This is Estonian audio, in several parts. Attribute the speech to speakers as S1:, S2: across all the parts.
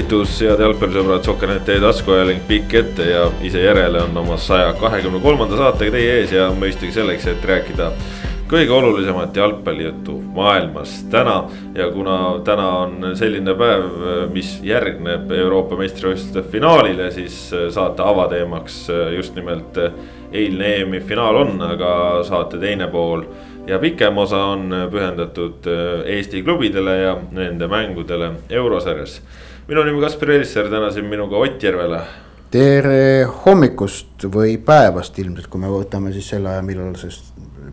S1: tervitus, head jalgpallisõbrad, Sokkernet taskuajaling pikk ette ja ise järele on oma saja kahekümne kolmanda saatega teie ees ja mõistagi selleks, et rääkida kõige olulisemat jalgpallijuttu maailmas täna. ja kuna täna on selline päev, mis järgneb Euroopa meistrivõistluste finaalile, siis saate avateemaks just nimelt eilne EM-i finaal on, aga saate teine pool ja pikem osa on pühendatud Eesti klubidele ja nende mängudele eurosarjas minu nimi Kaspar Elisser, täna siin minuga Ott Järvela.
S2: tere hommikust või päevast ilmselt, kui me võtame siis selle aja, millal see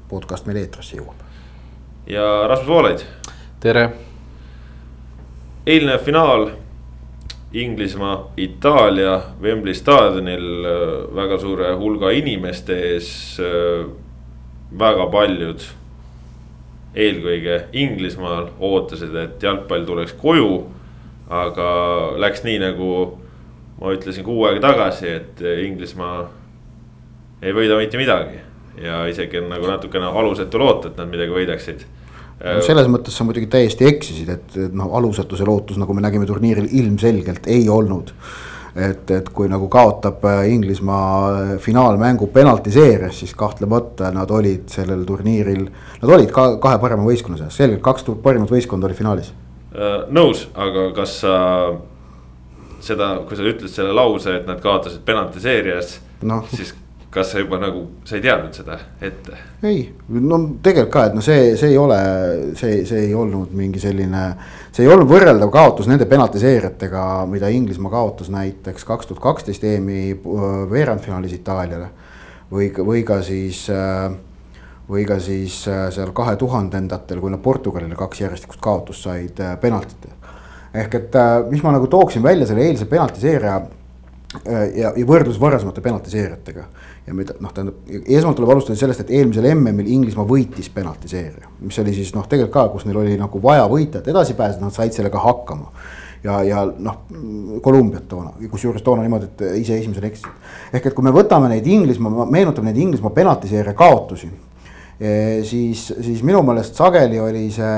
S2: podcast meil eetrisse jõuab.
S1: ja Rasmus Voolaid.
S3: tere.
S1: eilne finaal Inglismaa, Itaalia Wembley staadionil väga suure hulga inimeste ees. Väga paljud, eelkõige Inglismaal ootasid, et jalgpall tuleks koju aga läks nii, nagu ma ütlesin kuu aega tagasi, et Inglismaa ei võida mitte midagi. ja isegi on nagu natukene alusetu loota, et nad midagi võidaksid
S2: no selles mõttes sa muidugi täiesti eksisid, et, et noh, alusetu see lootus, nagu me nägime turniiril, ilmselgelt ei olnud. et, et kui nagu kaotab Inglismaa finaalmängu penaltiseerias, siis kahtlemata nad olid sellel turniiril. Nad olid ka kahe parema võistkonna seas, selgelt kaks parimat võistkonda oli finaalis
S1: nõus, aga kas sa seda, kui sa ütled selle lause, et nad kaotasid penaltiseerias no., siis kas sa juba nagu, sa ei teadnud seda ette?
S2: ei, no tegelikult ka, et no see, see ei ole, see, see ei olnud mingi selline. see ei olnud võrreldav kaotus nende penaltiseerijatega, mida Inglismaa kaotas näiteks kaks tuhat kaksteist EM-i äh, veerandfinaalis Itaaliale. või, või ka siis äh, või ka siis äh, seal kahe tuhandendatel, kui nad Portugalile kaks järjestikust kaotust said äh, penaltitel. ehk et äh, mis ma nagu tooksin välja selle eilse penaltiseeria ja, ja võrdlus varasemate penaltiseerijatega. ja mida noh, tähendab esmalt tuleb alustada sellest, et eelmisel MM-il Inglismaa võitis penaltiseeria, mis oli siis noh, tegelikult ka, kus neil oli nagu vaja võita, et edasi pääseda, nad said sellega hakkama ja, ja noh, Kolumbiat toona, kusjuures toona niimoodi, et ise esimesena eksisid. ehk et kui me võtame neid Inglismaa, meenutame neid Inglismaa penaltiseeria kaotusi siis, siis minu meelest sageli oli see,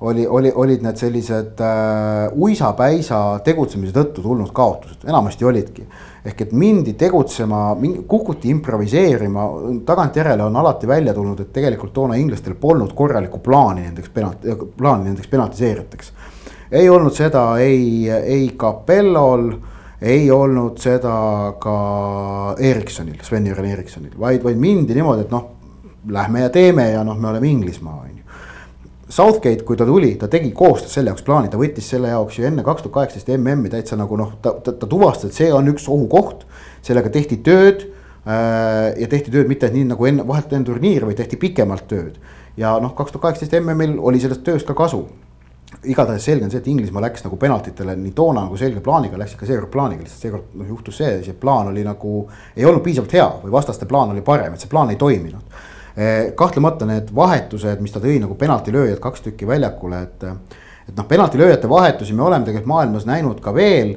S2: oli, oli, olid need sellised äh, uisapäisa tegutsemise tõttu tulnud kaotused, enamasti olidki. ehk et mindi tegutsema, kukuti improviseerima, tagantjärele on alati välja tulnud, et tegelikult toona inglastel polnud korralikku plaani nendeks penalti, plaani nendeks penaltiseerijateks. ei olnud seda ei, ei Capellol ei olnud seda ka Ericssonil, Sven-Jüren Ericssonil, vaid, vaid mindi niimoodi, et noh lähme ja teeme ja noh, me oleme Inglismaa, on ju. Southgate, kui ta tuli, ta tegi koostöös selle jaoks plaani, ta võttis selle jaoks ju enne kaks tuhat kaheksateist MM-i täitsa nagu noh, ta, ta, ta tuvastas, et see on üks ohukoht. sellega tehti tööd äh, ja tehti tööd mitte nii nagu enne, vahetult enne turniiri, vaid tehti pikemalt tööd. ja noh, kaks tuhat kaheksateist MM-il oli sellest tööst ka kasu igatahes selge on see, et Inglismaa läks nagu penaltitele nii toona nagu selge plaaniga, läks ikka seekord plaaniga, lihtsalt seekord noh juhtus see, see plaan oli nagu. ei olnud piisavalt hea või vastaste plaan oli parem, et see plaan ei toiminud kahtlemata need vahetused, mis ta tõi nagu penaltilööjad kaks tükki väljakule, et. et noh, penaltilööjate vahetusi me oleme tegelikult maailmas näinud ka veel.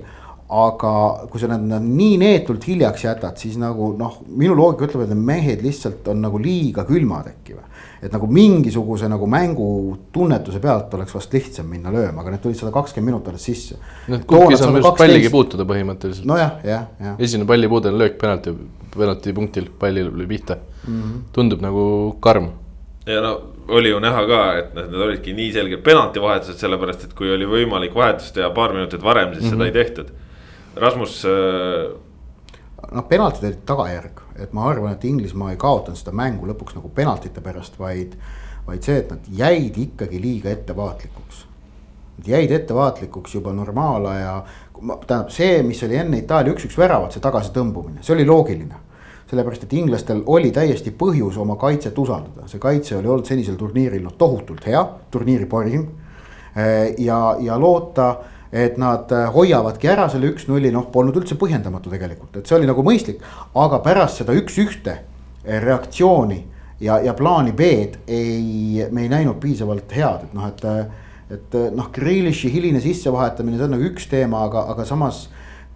S2: Aga kui sa nad nii neetult hiljaks jätad, siis nagu noh, minu loogika ütleb, et need mehed lihtsalt on nagu liiga külmad äkki või. et nagu mingisuguse nagu mängutunnetuse pealt oleks vast lihtsam minna lööma, aga need tulid sada kakskümmend minutit alles sisse.
S3: Need kumbki saab just palligi puutuda põhimõtteliselt.
S2: nojah, jah, jah.
S3: esimene pallipuude on löök penalti penaltipunktil pallil oli pihta mm. -hmm. tundub nagu karm.
S1: ja no oli ju näha ka, et need olidki nii selged penaltivahetused, sellepärast et kui oli võimalik vahetust teha paar minutit varem, siis mm -hmm. seda ei tehtud. Rasmus äh....
S2: noh, penaltid olid tagajärg, et ma arvan, et Inglismaa ei kaotanud seda mängu lõpuks nagu penaltite pärast, vaid, vaid see, et nad jäid ikkagi liiga ettevaatlikuks. Nad jäid ettevaatlikuks juba normaalaja, tähendab see, mis oli enne Itaalia üks-üks väravat, see tagasitõmbumine, see oli loogiline sellepärast, et inglastel oli täiesti põhjus oma kaitset usaldada, see kaitse oli olnud senisel turniiril noh, tohutult hea, turniiri parim. Eh, ja, ja loota, et nad eh, hoiavadki ära selle üks-nulli, noh, polnud üldse põhjendamatu tegelikult, et see oli nagu mõistlik. aga pärast seda üks-ühte reaktsiooni ja, ja plaani B-d ei, me ei näinud piisavalt head, et noh, et. et noh, Grealishi hiline sissevahetamine, see on nagu üks teema, aga, aga samas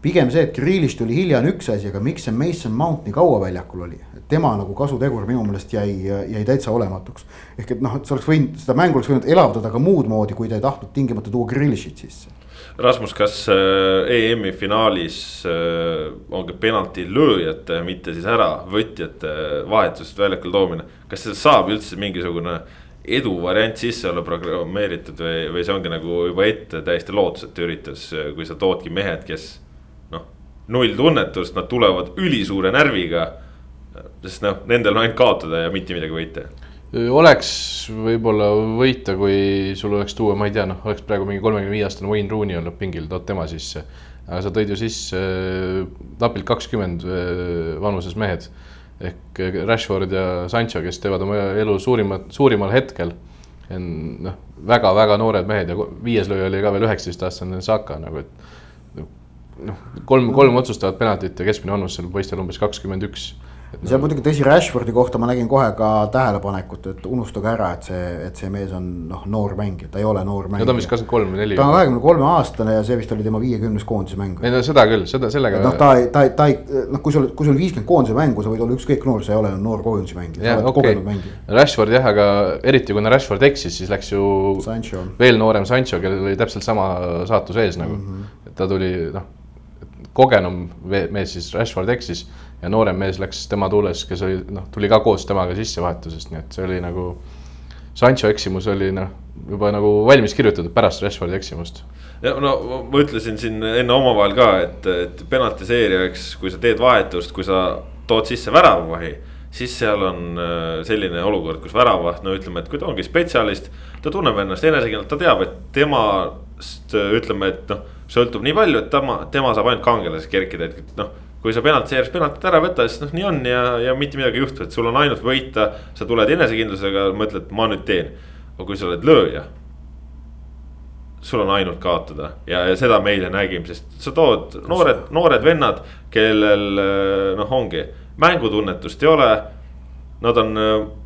S2: pigem see, et Grealish tuli hilja on üks asi, aga miks see Mason Mount nii kaua väljakul oli, tema nagu kasutegur minu meelest jäi, jäi täitsa olematuks. ehk et noh, et see oleks võinud, seda mängu oleks võinud elavdada ka muud moodi, kui ta ei tahtnud tingimata tuua Grealishit sisse
S1: Rasmus, kas äh, EM-i finaalis äh, on ka penaltilööjate, mitte siis äravõtjate vahetusest väljakule toomine, kas sellest saab üldse mingisugune edu variant sisse olla programmeeritud või, või see ongi nagu juba ette täiesti lootusetu üritus, kui sa toodki mehed, kes noh, null tunnetust, nad tulevad ülisuure närviga. sest noh, nendel on ainult kaotada ja mitte midagi võita
S3: oleks võib-olla võita, kui sul oleks tuua, ma ei tea, noh, oleks praegu mingi kolmekümne viie aastane Wayne Rooney olnud pingil, tood tema sisse. aga sa tõid ju sisse äh, napilt kakskümmend äh, vanuses mehed ehk äh, Rashford ja Sancho, kes teevad oma elu suurimat, suurimal hetkel. noh, väga-väga noored mehed ja viies lööja oli ka veel üheksateistaastane Saka nagu, et noh, kolm, kolm otsustavat penaltit ja keskmine vanus seal poistel umbes kakskümmend üks
S2: see on muidugi tõsi, Rashfordi kohta ma nägin kohe ka tähelepanekut, et unustage ära, et see, et see mees on noh, noor mängija, ta ei ole noor mängija.
S3: ta on vist kakskümmend kolm või neli.
S2: ta on kahekümne kolme aastane ja see vist oli tema viiekümnes koondise mäng.
S3: ei no seda küll, seda, sellega.
S2: noh, ta, ta, ta ei, noh, kui sul, kui sul viiskümmend koondise mängu, sa võid olla ükskõik noor, sa ei ole noor koondise mängija, sa oled okay.
S3: Rashford jah, aga eriti kuna Rashford eksis, siis läks ju Sancho. veel noorem Sancho, kellel oli täpselt sama saatus ees nagu mm. -hmm. ta tuli noh, kogenum mees siis Rashford eksis ja noorem mees läks tema tuules, kes oli noh, tuli ka koos temaga sissevahetusest, nii et see oli nagu. Sancho eksimus oli noh, juba nagu valmis kirjutatud pärast Rashfordi eksimust.
S1: ja no ma ütlesin siin enne omavahel ka, et, et penaltiseerija, eks, kui sa teed vahetust, kui sa tood sisse väravavahi siis seal on äh, selline olukord, kus väravaht, no ütleme, et kui ta ongi spetsialist, ta tunneb ennast enesekindlalt, ta teab, et temast ütleme, et noh, sõltub nii palju, et tema, tema saab ainult kangelaseks kerkida, et noh kui sa penaltiseeris penaltit ära võta, siis noh, nii on ja, ja mitte midagi ei juhtu, et sul on ainult võita. sa tuled enesekindlusega, mõtled, ma nüüd teen. aga kui sa oled lööja. sul on ainult kaotada ja, ja seda me eile nägime, sest sa tood noored, noored vennad, kellel noh, ongi mängutunnetust ei ole. Nad on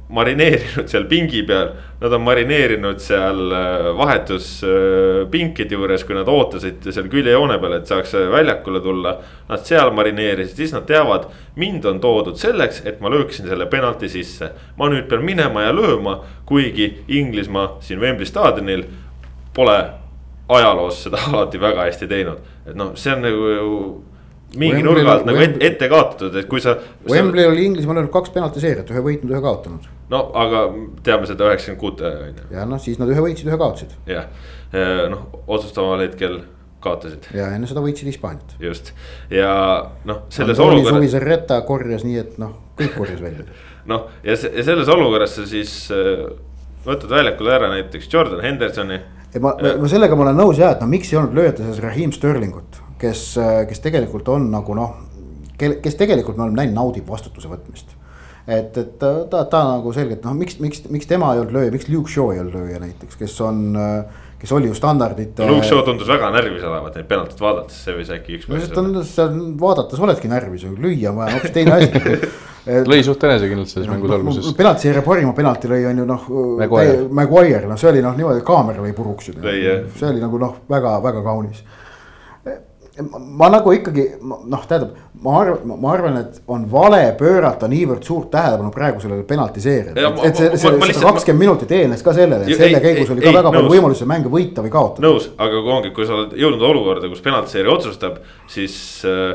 S1: marineerinud seal pingi peal, nad on marineerinud seal äh, vahetuspinkide äh, juures, kui nad ootasid seal küljejoone peal, et saaks äh, väljakule tulla. Nad seal marineerisid, siis nad teavad, mind on toodud selleks, et ma lööksin selle penalti sisse. ma nüüd pean minema ja lööma, kuigi Inglismaa siin Wembley staadionil pole ajaloos seda alati väga hästi teinud, et noh, see on nagu mingi nurga alt nagu ette, ette kaotatud, et kui sa.
S2: Wembley oli Inglismaal ainult kaks penaltiseeriat, ühe võitnud, ühe kaotanud.
S1: no aga teame seda üheksakümmend kuute on
S2: ju. ja noh, siis nad ühe võitsid, ühe kaotasid.
S1: jah, noh otsustaval hetkel kaotasid.
S2: ja enne seda võitsid Hispaaniat.
S1: just ja noh, selles olukorras.
S2: Suvi Serreta korjas nii, et noh, kõik korjas välja.
S1: noh, ja, selles olukorras sa siis võtad väljakule ära näiteks Jordan Hendersoni.
S2: ma, ma sellega ma olen nõus ja, et no miks ei olnud lööjate seas Raheem Sterlingut kes, kes tegelikult on nagu noh, kes tegelikult me oleme näinud, naudib vastutuse võtmist et, et ta, ta, ta nagu selgelt noh, miks, miks, miks tema ei olnud lööja, miks Luke Shaw ei olnud lööja näiteks, kes on, kes oli ju standardite
S1: no,. Luke Shaw tundus väga närvis olevat neid penaltit vaadates, see võis äkki üks
S2: põhjus olla. seal vaadates oledki närvis, lüüa on vaja hoopis teine asi
S3: lõi suht enesekindlalt selles mängus no, alguses.
S2: penaltiseeria parima penalti lõi on ju noh. Maguire, noh, see oli noh niimoodi, kaamera lõi puruks ju. see oli nagu noh, väga, väga kaunis ma nagu ikkagi noh, tähendab, ma arvan, ma arvan, et on vale pöörata niivõrd suurt tähelepanu praegu sellele penaltiseeriale. et see, see, see kakskümmend minutit eelnes ka sellele, et selle käigus oli ka ei, väga nõus. palju võimalusi mänge võita või kaotada.
S1: nõus, aga kui ongi, kui sa oled jõudnud olukorda, kus penaltiseerija otsustab, siis äh,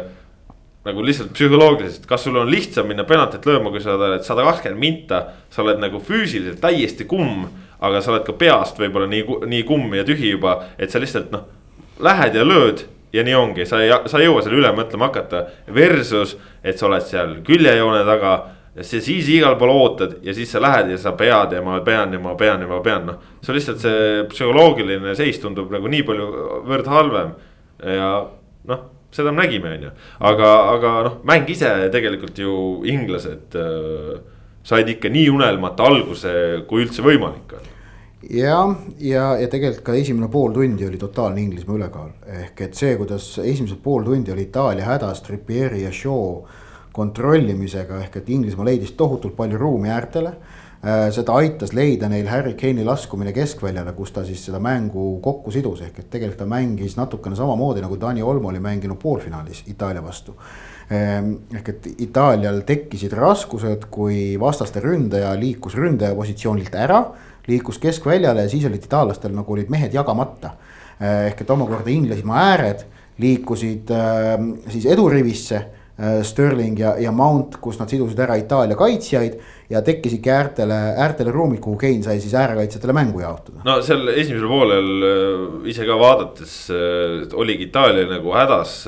S1: nagu lihtsalt psühholoogiliselt, kas sul on lihtsam minna penaltit lööma, kui sa oled sada kakskümmend minta, sa oled nagu füüsiliselt täiesti kumm, aga sa oled ka peast võib-olla nii, nii kumm ja tühi juba, et sa lihtsalt noh, lähed ja lööd ja nii ongi, sa ei, sa ei jõua selle üle mõtlema hakata. Versus, et sa oled seal küljejoone taga. sa siis igal pool ootad ja siis sa lähed ja sa pead ja ma pean ja ma pean ja ma pean, noh. see on lihtsalt see psühholoogiline seis tundub nagu nii palju võrd halvem. ja noh, seda me nägime, on ju. aga, aga noh, mäng ise tegelikult ju inglased äh, said ikka nii unelmata alguse, kui üldse võimalik on
S2: jah, ja, ja tegelikult ka esimene pool tundi oli totaalne Inglismaa ülekaal. ehk et see, kuidas esimesed pool tundi oli Itaalia hädas Trippieri ja Shaw kontrollimisega, ehk et Inglismaa leidis tohutult palju ruumi äärtele äh, seda aitas leida neil Harry Kane'i laskumine keskväljale, kus ta siis seda mängu kokku sidus, ehk et tegelikult ta mängis natukene samamoodi nagu Dani Olmo oli mänginud poolfinaalis Itaalia vastu. Ehm, ehk et Itaalial tekkisid raskused, kui vastaste ründaja liikus ründaja positsioonilt ära liikus keskväljale ja siis olid itaallastel nagu olid mehed jagamata. ehk et omakorda Inglismaa ääred liikusid siis edurivisse Sterling ja, ja Mount, kus nad sidusid ära Itaalia kaitsjaid ja tekkisidki äärtele, äärtele ruumid, kuhu Kein sai siis äärekaitsjatele mängu jaotada.
S1: no seal esimesel poolel ise ka vaadates oligi Itaalia nagu hädas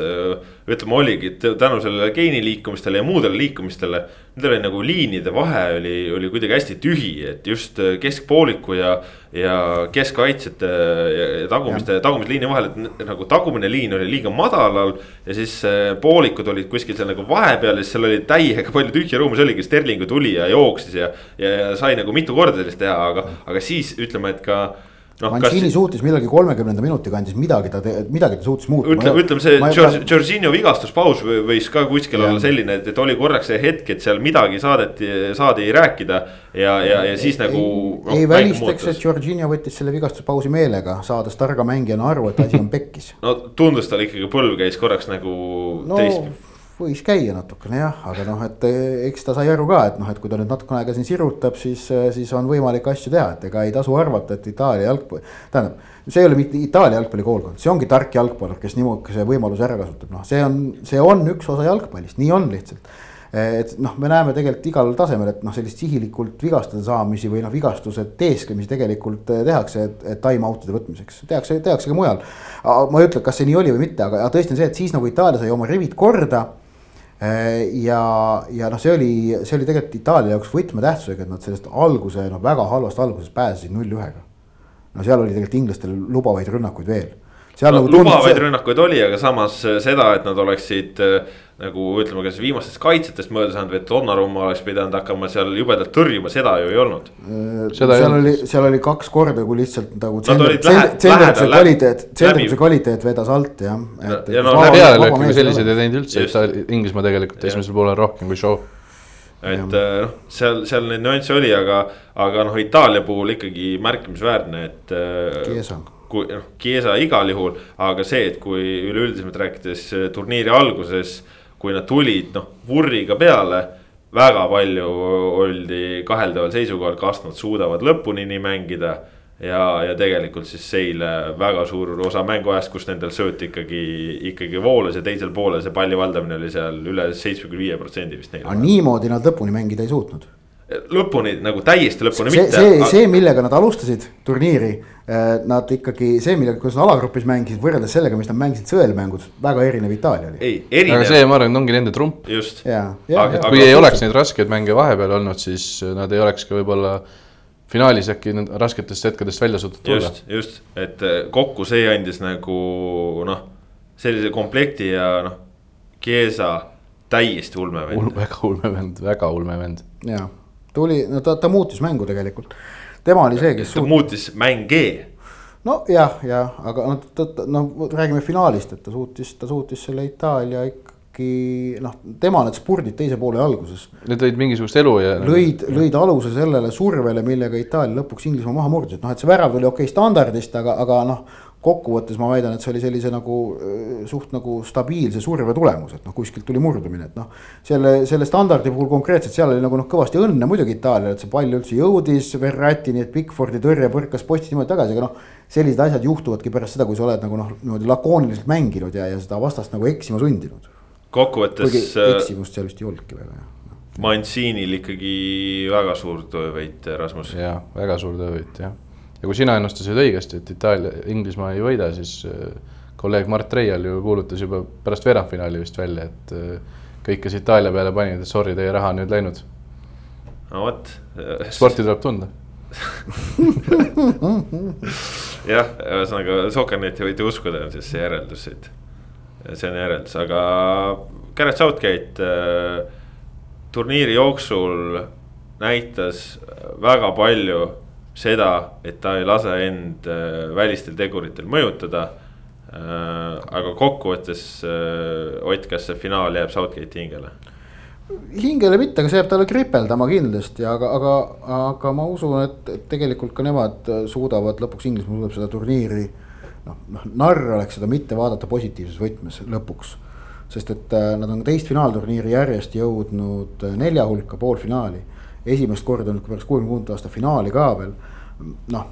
S1: ütleme, oligi tänu sellele geeni liikumistele ja muudele liikumistele. Nendel oli nagu liinide vahe oli, oli kuidagi hästi tühi, et just keskpooliku ja, ja keskkaitsjate ja, ja tagumiste, tagumiste liini vahel, et nagu tagumine liin oli liiga madalal. ja siis poolikud olid kuskil seal nagu vahepeal ja siis seal oli täiega palju tühja ruumi, see oligi Sterlingu tuli ja jooksis ja. ja, ja sai nagu mitu korda sellist teha, aga, aga siis ütleme, et ka
S2: no,. Mancini kas... suutis millalgi kolmekümnenda minuti kandis midagi ta, midagi ta suutis muuta.
S1: ütleme, ütleme see Jorginho vigastuspaus võis ka kuskil ja. olla selline, et, et oli korraks see hetk, et seal midagi saadeti, saadi rääkida. ja, ja, ja siis nagu.
S2: ei, no, ei välistaks, et Jorginho võttis selle vigastuspausi meelega, saades targa mängijana aru, et asi on pekkis
S1: no tundus tal ikkagi põlv käis korraks nagu no, teistpidi
S2: võis käia natukene jah, aga noh, et eh, eks ta sai aru ka, et noh, et kui ta nüüd natukene aega siin sirutab, siis, eh, siis on võimalik asju teha, et ega ei tasu arvata, et Itaalia jalgpall, tähendab. see ei ole mitte Itaalia jalgpallikoolkond, see ongi tark jalgpallur, kes niisuguse võimaluse ära kasutab, noh, see on, see on üks osa jalgpallist, nii on lihtsalt et noh, me näeme tegelikult igal tasemel, et noh, sellist sihilikult vigastada saamisi või noh, vigastuse teesklemisi tegelikult eh, tehakse, et, et time-out'ide võtmiseks, tehakse, tehakse ka mujal. ma ei ütle, kas see nii oli või mitte, aga tõesti on see, et siis nagu Itaalia sai oma rivid korda ja, ja noh, see oli, see oli tegelikult Itaalia jaoks võtmetähtsusega, et nad sellest alguse, noh väga halvast algusest pääsesid null-ühega. no seal oli tegelikult inglastel lubavaid rünnakuid veel
S1: seal no, nagu lubavaid see... rünnakuid oli, aga samas äh, seda, et nad oleksid äh, nagu ütleme, kas viimastest kaitsjatest mööda saanud või et Donnarumma oleks pidanud hakkama seal jubedalt tõrjuma, seda ju ei olnud.
S2: Äh, seal oli, seal oli kaks korda, kui lihtsalt nagu tsenderduse kvaliteet, tsenderduse kvaliteet vedas alt jah.
S3: ja no pealelööke kui selliseid ei teinud üldse, Inglismaa tegelikult esimesel poolel rohkem kui show
S1: et noh, seal, seal neid nüansse oli, aga, aga noh, Itaalia puhul ikkagi märkimisväärne, et.
S2: Chiesa
S1: kui noh, Chiesa igal juhul, aga see, et kui üleüldisemalt rääkides äh, turniiri alguses, kui nad tulid noh, vurriga peale väga palju oldi kaheldaval seisukohal, kas nad suudavad lõpuni nii mängida. ja, ja tegelikult siis eile väga suur osa mänguajast, kus nendel sööt ikkagi, ikkagi voolas ja teisel poolel see palli valdamine oli seal üle seitsmekümne viie protsendi vist neil.
S2: aga niimoodi nad lõpuni mängida ei suutnud
S1: lõpuni nagu täiesti lõpuni
S2: see, mitte. see aga..., see, millega nad alustasid turniiri, eh, nad ikkagi see, millega, kuidas nad alagrupis mängisid, võrreldes sellega, mis nad mängisid sõelmängus, väga erinev Itaalia oli.
S3: ei, erinev. aga see, ma arvan, ongi nende trump.
S1: just.
S3: kui aga... ei oleks neid raskeid mänge vahepeal olnud, siis nad ei oleks ka võib-olla finaalis äkki rasketest hetkedest välja suutnud
S1: tulla. just, just, et eh, kokku see andis nagu noh, sellise komplekti ja noh, Chiesa täiesti ulme vend.
S3: väga ulme vend, väga ulme vend.
S2: jaa tuli, no ta, ta muutis mängu tegelikult. tema oli see, kes.
S1: ta suut... muutis mänge.
S2: nojah, jah, aga noh, ta, no räägime finaalist, et ta suutis, ta suutis selle Itaalia ikkagi noh, tema need spurdid teise poole alguses.
S3: Need lõid mingisugust elu ja.
S2: lõid, lõid aluse sellele survele, millega Itaalia lõpuks Inglismaa maha murdis, et noh, et see värav tuli okei okay, standardist, aga, aga noh kokkuvõttes ma väidan, et see oli sellise nagu suht nagu stabiilse surve tulemus, et noh, kuskilt tuli murdumine, et noh. selle, selle standardi puhul konkreetselt seal oli nagu noh, kõvasti õnne muidugi Itaalial, et see pall üldse jõudis Verratini, et Pickfordi tõrje põrkas postist niimoodi tagasi, aga noh. sellised asjad juhtuvadki pärast seda, kui sa oled nagu noh, niimoodi lakooniliselt mänginud ja, ja seda vastast nagu eksima sundinud.
S1: kokkuvõttes.
S2: eksimust seal vist ei olnudki väga jah.
S1: Mancinil ikkagi väga suur töövõit, Rasmus.
S3: jah, väga suur töövõit jah ja kui sina ennustasid õigesti, et Itaalia, Inglismaa ei võida, siis äh, kolleeg Mart Reial ju kuulutas juba pärast veerandfinaali vist välja, et äh, kõik, kes Itaalia peale panid, et sorry, teie raha on nüüd läinud.
S1: no vot.
S3: sporti tuleb tunda
S1: jah, ühesõnaga Soker-Neti võite uskuda, on siis see järeldus siit. see on järeldus, aga Gareth Southgate äh, turniiri jooksul näitas väga palju seda, et ta ei lase end äh, välistel teguritel mõjutada. Äh, aga kokkuvõttes äh, Ott, kas see finaal jääb Southgate'i hingele?
S2: hingele mitte, aga see jääb talle kripeldama kindlasti, aga, aga, aga ma usun, et, et tegelikult ka nemad suudavad lõpuks, Inglismaa suudab seda turniiri. noh, noh narr oleks seda mitte vaadata positiivses võtmes lõpuks. sest et nad on teist finaalturniiri järjest jõudnud nelja hulka, poolfinaali esimest korda nüüd pärast kuuekümne kuuendat aasta finaali ka veel. noh,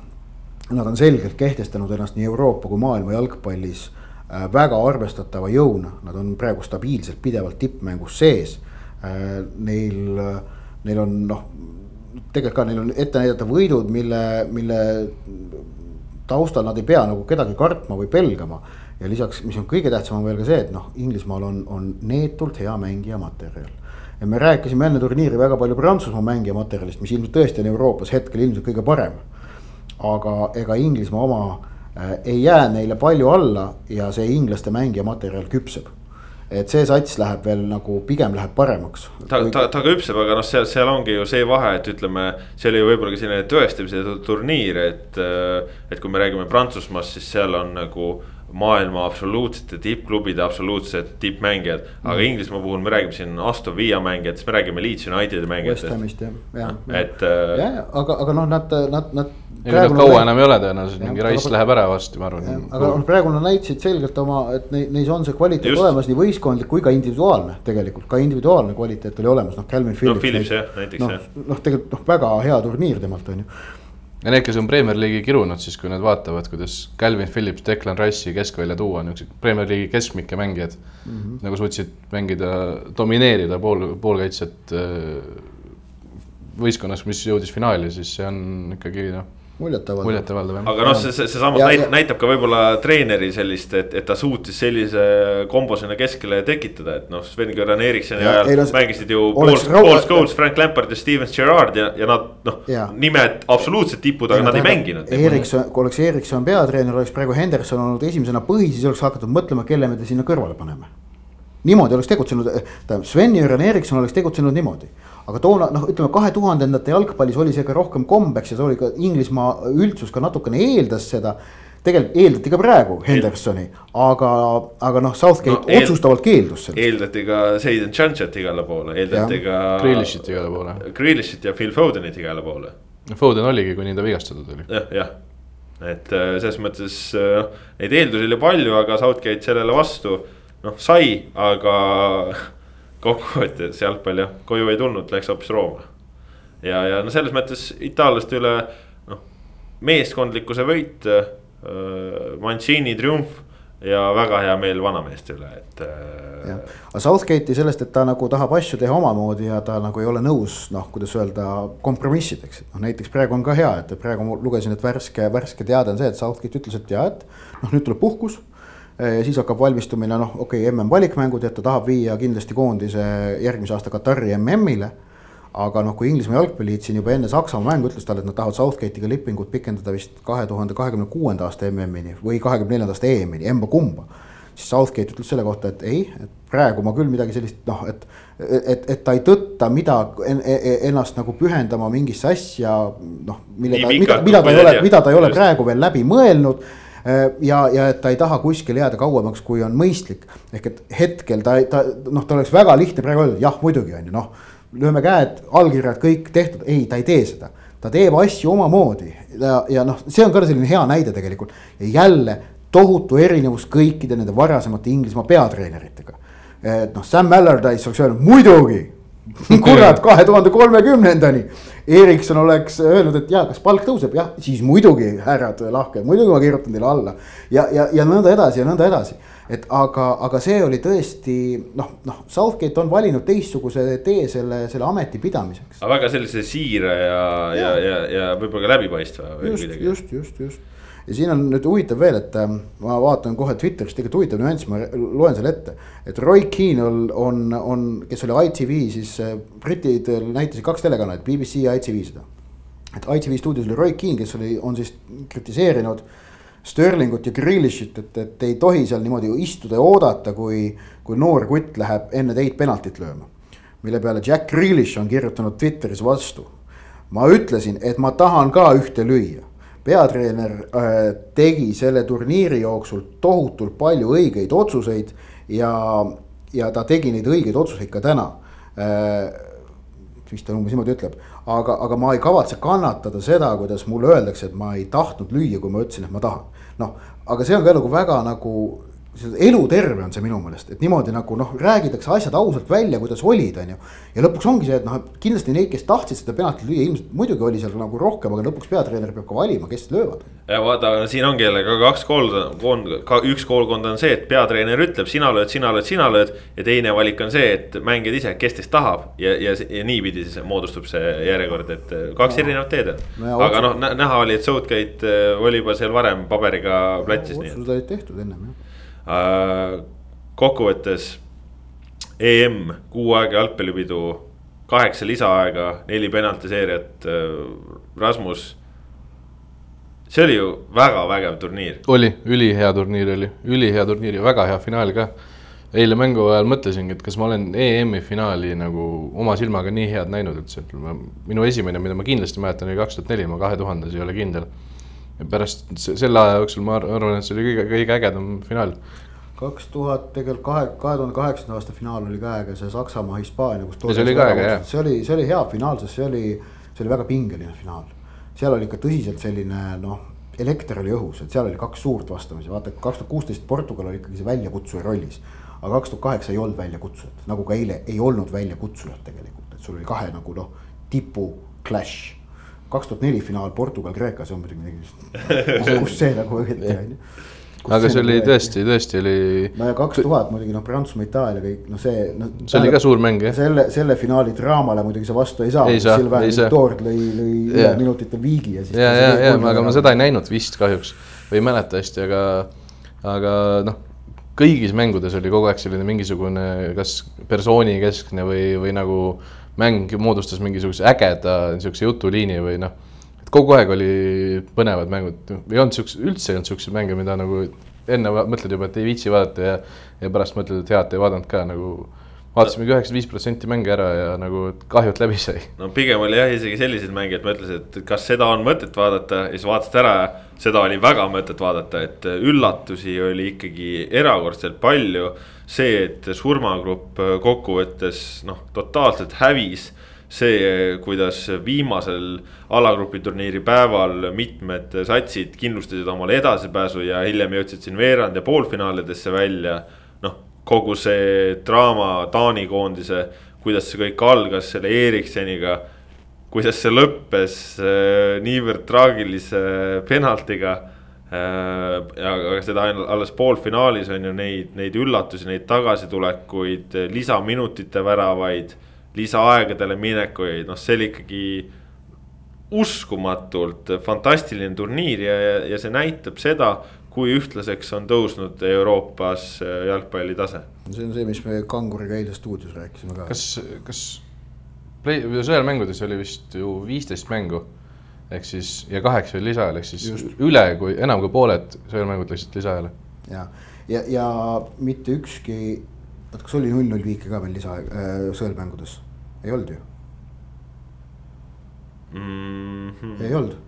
S2: nad on selgelt kehtestanud ennast nii Euroopa kui maailma jalgpallis äh, väga arvestatava jõuna, nad on praegu stabiilselt pidevalt tippmängus sees. Äh, neil, neil on noh, tegelikult ka neil on ette näidata võidud, mille, mille taustal nad ei pea nagu kedagi kartma või pelgama. ja lisaks, mis on kõige tähtsam, on veel ka see, et noh, Inglismaal on, on neetult hea mängija materjal ja me rääkisime enne turniiri väga palju Prantsusmaa mängija materjalist, mis ilmselt tõesti on Euroopas hetkel ilmselt kõige parem aga ega Inglismaa oma äh, ei jää neile palju alla ja see inglaste mängija materjal küpseb et see sats läheb veel nagu pigem läheb paremaks.
S1: ta, ta, ta küpseb, aga noh, seal, seal ongi ju see vahe, et ütleme, see oli võib-olla ka selline tõestamise turniir, et. Äh, et kui me räägime Prantsusmaast, siis seal on nagu maailma absoluutsete tippklubide absoluutsed tippmängijad. aga mm. Inglismaa puhul me räägime siin Aston Villa mängijatest, me räägime Leeds Unitedi mängijatest. Et. Äh,
S2: jah, aga, aga noh, nad, nad, nad.
S3: ega nad kaua enam ei ole tõenäoliselt, mingi aga, läheb ära varsti, ma arvan.
S2: aga noh, praegu nad näitasid selgelt oma, et neis on see kvaliteet Just. olemas, nii võistkondlik kui ka individuaalne tegelikult, ka individuaalne kvaliteet oli olemas, noh, Calvin Phillips.
S1: no Phillips jah, näiteks
S2: noh, jah. noh, tegelikult noh, väga hea turniir temalt on ju
S3: ja need, kes on Premier League'i kirunud, siis kui nad vaatavad, kuidas Calvin Phillips, Declan Rice'i keskvälja tuua, niisugused Premier League'i keskmike mängijad mm. -hmm. nagu suutsid mängida, domineerida pool, poolkaitset äh, võistkonnas, mis jõudis finaali, siis see on ikkagi noh
S2: muljetavaldav.
S3: muljetavaldav jah.
S1: aga noh, see, see, see samas näitab, näitab ka võib-olla treeneri sellist, et, et ta suutis sellise kombo sinna keskele tekitada, et noh, Sven-Göran Erikssoni ajal no, mängisid ju Paul, Paul Scholes, Frank Lampard ja Steven Gerrard ja, ja nad noh, nimed absoluutsed tipud, aga nad ei mänginud.
S2: Erikson, kui oleks Erikson peatreener, oleks praegu Henderson olnud esimesena põhi, siis oleks hakatud mõtlema, kelle me ta sinna kõrvale paneme. Niimoodi oleks tegutsenud, tähendab Sven-Göran Erikson oleks tegutsenud niimoodi aga toona noh, ütleme kahe tuhandendate jalgpallis oli see ka rohkem kombeks ja see oli ka Inglismaa üldsus ka natukene eeldas seda. tegelikult eeldati ka praegu Hendersoni, aga, aga noh, Southgate no, eel, otsustavalt keeldus
S1: sellest. eeldati ka Seiden Chanchet igale poole, eeldati ja. ka.
S3: Grealishit igale poole.
S1: Grealishit ja Phil Fodenit igale poole.
S3: Foden oligi, kuni ta vigastatud oli.
S1: jah, jah et äh, selles mõttes noh, neid eeldusi oli palju, aga Southgate sellele vastu noh sai, aga kokkuvõttes jalgpall jah, koju ei tulnud, läks hoopis Rooma. ja, ja no selles mõttes itaallaste üle noh, meeskondlikkuse võit äh,, Mancini triumf ja väga hea meel vanameeste üle, et
S2: äh.... aga Southgate'i sellest, et ta nagu tahab asju teha omamoodi ja ta nagu ei ole nõus, noh, kuidas öelda, kompromissideks, noh, näiteks praegu on ka hea, et praegu ma lugesin, et värske, värske teade on see, et Southgate ütles, et ja, et noh, nüüd tuleb puhkus siis hakkab valmistumine, noh, okei okay,, mm valikmängud, et ta tahab viia kindlasti koondise järgmise aasta Katari MM-ile. aga noh, kui Inglismaa jalgpalliliit siin juba enne Saksamaa mängu ütles talle, et nad tahavad Southgate'iga lepingut pikendada vist kahe tuhande kahekümne kuuenda aasta MM-ini või kahekümne neljanda aasta EM-ini, emba-kumba. siis Southgate ütles selle kohta, et ei, et praegu ma küll midagi sellist noh, et, et, et ta ei tõtta mida en, en, ennast nagu pühendama mingisse asja noh, mille ta, mida, mida ta ei ole, mida ta ei ole praegu veel läbi mõelnud Äh, ja, ja et ta ei taha kuskil jääda kauemaks, kui on mõistlik. ehk et hetkel ta, ta noh, ta oleks väga lihtne praegu öelda, jah, muidugi on ju noh. lööme käed, allkirjad kõik tehtud, ei, ta ei tee seda. ta teeb asju omamoodi ja, ja noh, see on ka selline hea näide tegelikult. ja jälle tohutu erinevus kõikide nende varasemate Inglismaa peatreeneritega. et noh, Sam Allardyce oleks öelnud muidugi kurat, kahe tuhande kolmekümnendani. Erikson oleks öelnud, et jaa, kas palk tõuseb, jah, siis muidugi, härrad lahked, muidugi ma kirjutan teile alla. ja, ja, ja nõnda edasi ja nõnda edasi. et aga, aga see oli tõesti noh, noh, Southgate on valinud teistsuguse tee selle, selle ameti pidamiseks.
S1: aga väga sellise siire ja, ja, ja, ja, ja võib-olla ka läbipaistva.
S2: just, just, just, just ja siin on nüüd huvitav veel, et äh, ma vaatan kohe Twitteris tegelikult huvitav nüanss, ma loen selle ette. et Roy Keane on, on, on, kes oli ITV siis äh, britid näitasid kaks telekanalit, BBC ja ITV seda. et ITV stuudios oli Roy Keane, kes oli, on siis kritiseerinud Sterlingut ja Grealishit, et, et ei tohi seal niimoodi istuda ja oodata, kui, kui noor kutt läheb enne teid penaltit lööma. mille peale Jack Grealish on kirjutanud Twitteris vastu. ma ütlesin, et ma tahan ka ühte lüüa peatreener äh, tegi selle turniiri jooksul tohutult palju õigeid otsuseid ja, ja ta tegi neid õigeid otsuseid ka täna äh, vist ta umbes niimoodi ütleb, aga, aga ma ei kavatse kannatada seda, kuidas mulle öeldakse, et ma ei tahtnud lüüa, kui ma ütlesin, et ma tahan. noh, aga see on ka nagu väga nagu eluterve on see minu meelest, et niimoodi nagu noh, räägitakse asjad ausalt välja, kuidas olid, on ju. ja lõpuks ongi see, et noh, kindlasti neid, kes tahtsid seda penaltit lüüa, ilmselt muidugi oli seal nagu rohkem, aga lõpuks peatreener peab ka valima, kes löövad.
S1: ja vaata, siin ongi jälle ka kaks koolkonda, ka üks koolkond on see, et peatreener ütleb, sina lööd, sina lööd, sina lööd. ja teine valik on see, et mängijad ise, kes teist tahab ja, ja, ja niipidi siis moodustub see järjekord, et kaks no. erinevat teed on no,. aga noh, näha oli, et Southgate äh, oli juba seal varem paberiga platsis
S2: no,. otsused olid tehtud ennem jah
S1: Äh, kokkuvõttes EM, kuu aega jalgpallipidu, kaheksa lisaaega, neli penaltiseeriat, äh, Rasmus. see oli ju väga vägev turniir.
S3: oli, ülihea turniir oli, ülihea turniir ja väga hea finaal ka. eile mängu ajal mõtlesingi, et kas ma olen EM-i finaali nagu oma silmaga nii head näinud, et see minu esimene, mida ma kindlasti mäletan, oli kaks tuhat neli, ma kahe tuhandes ei ole kindel pärast selle aja jooksul ma arvan, et see oli kõige, kõige ägedam finaal.
S2: kaks tuhat tegelikult kahe, kahe tuhande kaheksanda aasta finaal oli ka äge, see Saksamaa, Hispaania, kus.
S3: see oli ka äge jah.
S2: see oli, see oli hea finaal, sest see oli, see oli väga pingeline finaal. seal oli ikka tõsiselt selline noh, elekter oli õhus, et seal oli kaks suurt vastamisi, vaata kaks tuhat kuusteist Portugal oli ikkagi see väljakutsuja rollis. aga kaks tuhat kaheksa ei olnud väljakutsujat, nagu ka eile ei olnud väljakutsujat tegelikult, et sul oli kahe nagu noh, tipu clash kaks tuhat neli finaal Portugal-Kreeka, see on muidugi midagi, kus see nagu õieti on ju
S3: aga see oli nagu tõesti, tõesti oli.
S2: no ja kaks tuhat muidugi noh, Prantsusmaa, Itaalia kõik noh, see no,.
S3: see oli ka suur mäng jah.
S2: selle, selle finaali draamale muidugi sa vastu ei saa. Silver Victor lõi, lõi üle minutitel viigi
S3: ja siis. ja, ja, ja, aga ma seda ei näinud vist kahjuks või ei mäleta hästi, aga, aga noh. kõigis mängudes oli kogu aeg selline mingisugune, kas persooni keskne või, või nagu mäng moodustas mingisuguse ägeda niisuguse jutuliini või noh, et kogu aeg oli põnevad mängud, ei olnud siukse, üldse ei olnud siukseid mänge, mida nagu enne mõtled juba, et ei viitsi vaadata ja, ja pärast mõtled, et hea, et ei vaadanud ka nagu vaatasimegi üheksakümmend viis protsenti mänge ära ja nagu kahjult läbi sai.
S1: no pigem oli jah, isegi selliseid mänge, et mõtlesin, et kas seda on mõtet vaadata ja siis vaatasid ära. seda oli väga mõtet vaadata, et üllatusi oli ikkagi erakordselt palju. See, et surmagrupp kokkuvõttes noh, totaalselt hävis see, kuidas viimasel alagrupi turniiri päeval mitmed satsid kindlustasid omale edasipääsu ja hiljem jõudsid siin veerand ja poolfinaalidesse välja kogu see draama Taani koondise, kuidas see kõik algas selle Erikseniga. kuidas see lõppes äh, niivõrd traagilise penaltiga äh,. Aga seda alles poolfinaalis on ju neid, neid üllatusi, neid tagasitulekuid, lisaminutite väravaid, lisaaegadele minekuid, noh, see oli ikkagi uskumatult fantastiline turniir ja, ja, ja see näitab seda kui ühtlaseks on tõusnud Euroopas äh, jalgpalli tase.
S2: see on see, mis me Kanguriga eile stuudios rääkisime ka.
S3: kas, kas play, sõelmängudes oli vist ju viisteist mängu ehk siis ja kaheksa oli lisaajal, ehk siis Just. üle kui enam kui pooled sõelmängud läksid lisaajale.
S2: ja, ja, ja mitte ükski, oota, kas oli null-null viike ka veel lisaaeg äh, sõelmängudes, ei olnud ju
S3: mm?
S2: -hmm. ei olnud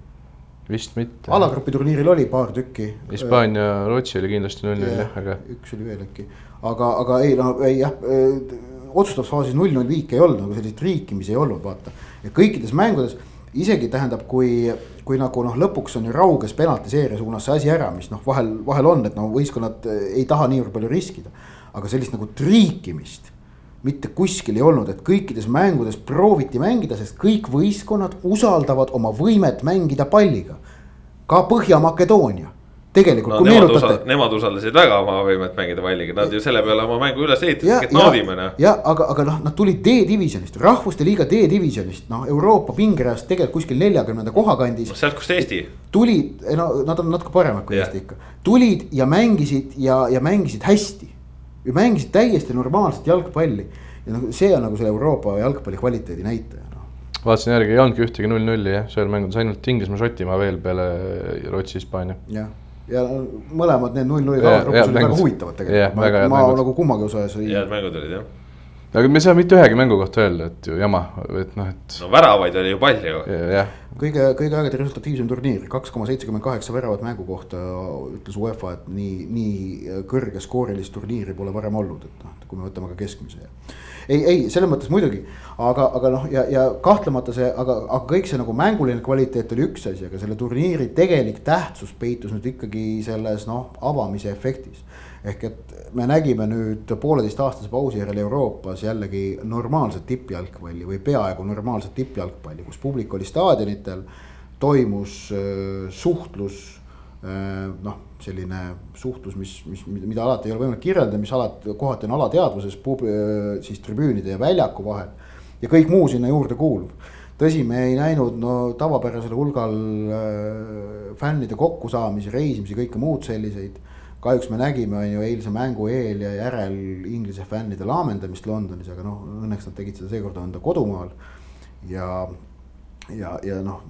S3: vist mitte.
S2: alagrupi turniiril oli paar tükki.
S3: Hispaania, Rootsi oli kindlasti null-null jah, aga.
S2: üks oli veel äkki, aga, aga ei no ei jah äh,, otsustavas faasis null-null viik ei olnud nagu sellist riikimisi ei olnud, vaata. ja kõikides mängudes isegi tähendab, kui, kui nagu noh, lõpuks on ju rauges penaltiseeria suunas see asi ära, mis noh, vahel, vahel on, et no võistkonnad ei taha niivõrd palju riskida. aga sellist nagu triikimist mitte kuskil ei olnud, et kõikides mängudes prooviti mängida, sest kõik võistkonnad usaldavad oma võimet mängida palliga. ka Põhja-Makedoonia, tegelikult
S1: no,. Nemad, usa, nemad usaldasid väga oma võimet mängida palliga, nad ju selle peale oma mängu üles ehitasid, et naudime noh.
S2: ja aga, aga noh, nad tulid D-divisjonist, rahvuste liiga D-divisjonist, noh Euroopa pingereast tegelikult kuskil neljakümnenda koha kandis
S1: no,. sealt, kust Eesti.
S2: tulid, no nad on natuke paremad kui ja. Eesti ikka, tulid ja mängisid ja, ja mängisid hästi ja mängisid täiesti normaalset jalgpalli. ja noh, see on nagu selle Euroopa jalgpalli kvaliteedi näitaja no..
S3: vaatasin järgi, ei olnudki ühtegi null-nulli jah, seal mängudes ainult Inglismaa, Šotimaa veel peale Rootsi, Hispaania.
S2: jah, ja mõlemad need null-nulli kaotused olid väga huvitavad tegelikult, ma, ma nagu kummagi osas
S1: ei. head mängud olid jah
S3: aga me ei saa mitte ühegi mängu kohta öelda, et ju jama, et noh, et.
S1: no väravaid oli ju palju.
S3: jah,
S2: kõige, kõige aegade resultatiivsem turniir, kaks koma seitsekümmend kaheksa väravat mängu kohta, ütles UEFA, et nii, nii kõrgeskoorilist turniiri pole varem olnud, et noh, kui me võtame ka keskmise ei, ei selles mõttes muidugi, aga, aga noh, ja, ja kahtlemata see, aga, aga kõik see nagu mänguline kvaliteet oli üks asi, aga selle turniiri tegelik tähtsus peitus nüüd ikkagi selles noh, avamise efektis ehk et me nägime nüüd pooleteistaastase pausi järel Euroopas jällegi normaalset tippjalgpalli või peaaegu normaalset tippjalgpalli, kus publik oli staadionitel. toimus äh, suhtlus äh, noh, selline suhtlus, mis, mis, mida alati ei ole võimalik kirjeldada, mis alati kohati on alateadvuses pub, äh, siis tribüünide ja väljaku vahel. ja kõik muu sinna juurde kuuluv tõsi, me ei näinud no tavapärasel hulgal fännide kokkusaamisi, reisimisi, kõike muud selliseid kahjuks me nägime, on ju, eilse mängu eel ja järel Inglise fännide laamendamist Londonis, aga noh, õnneks nad tegid seda seekord enda kodumaal. ja, ja, ja noh,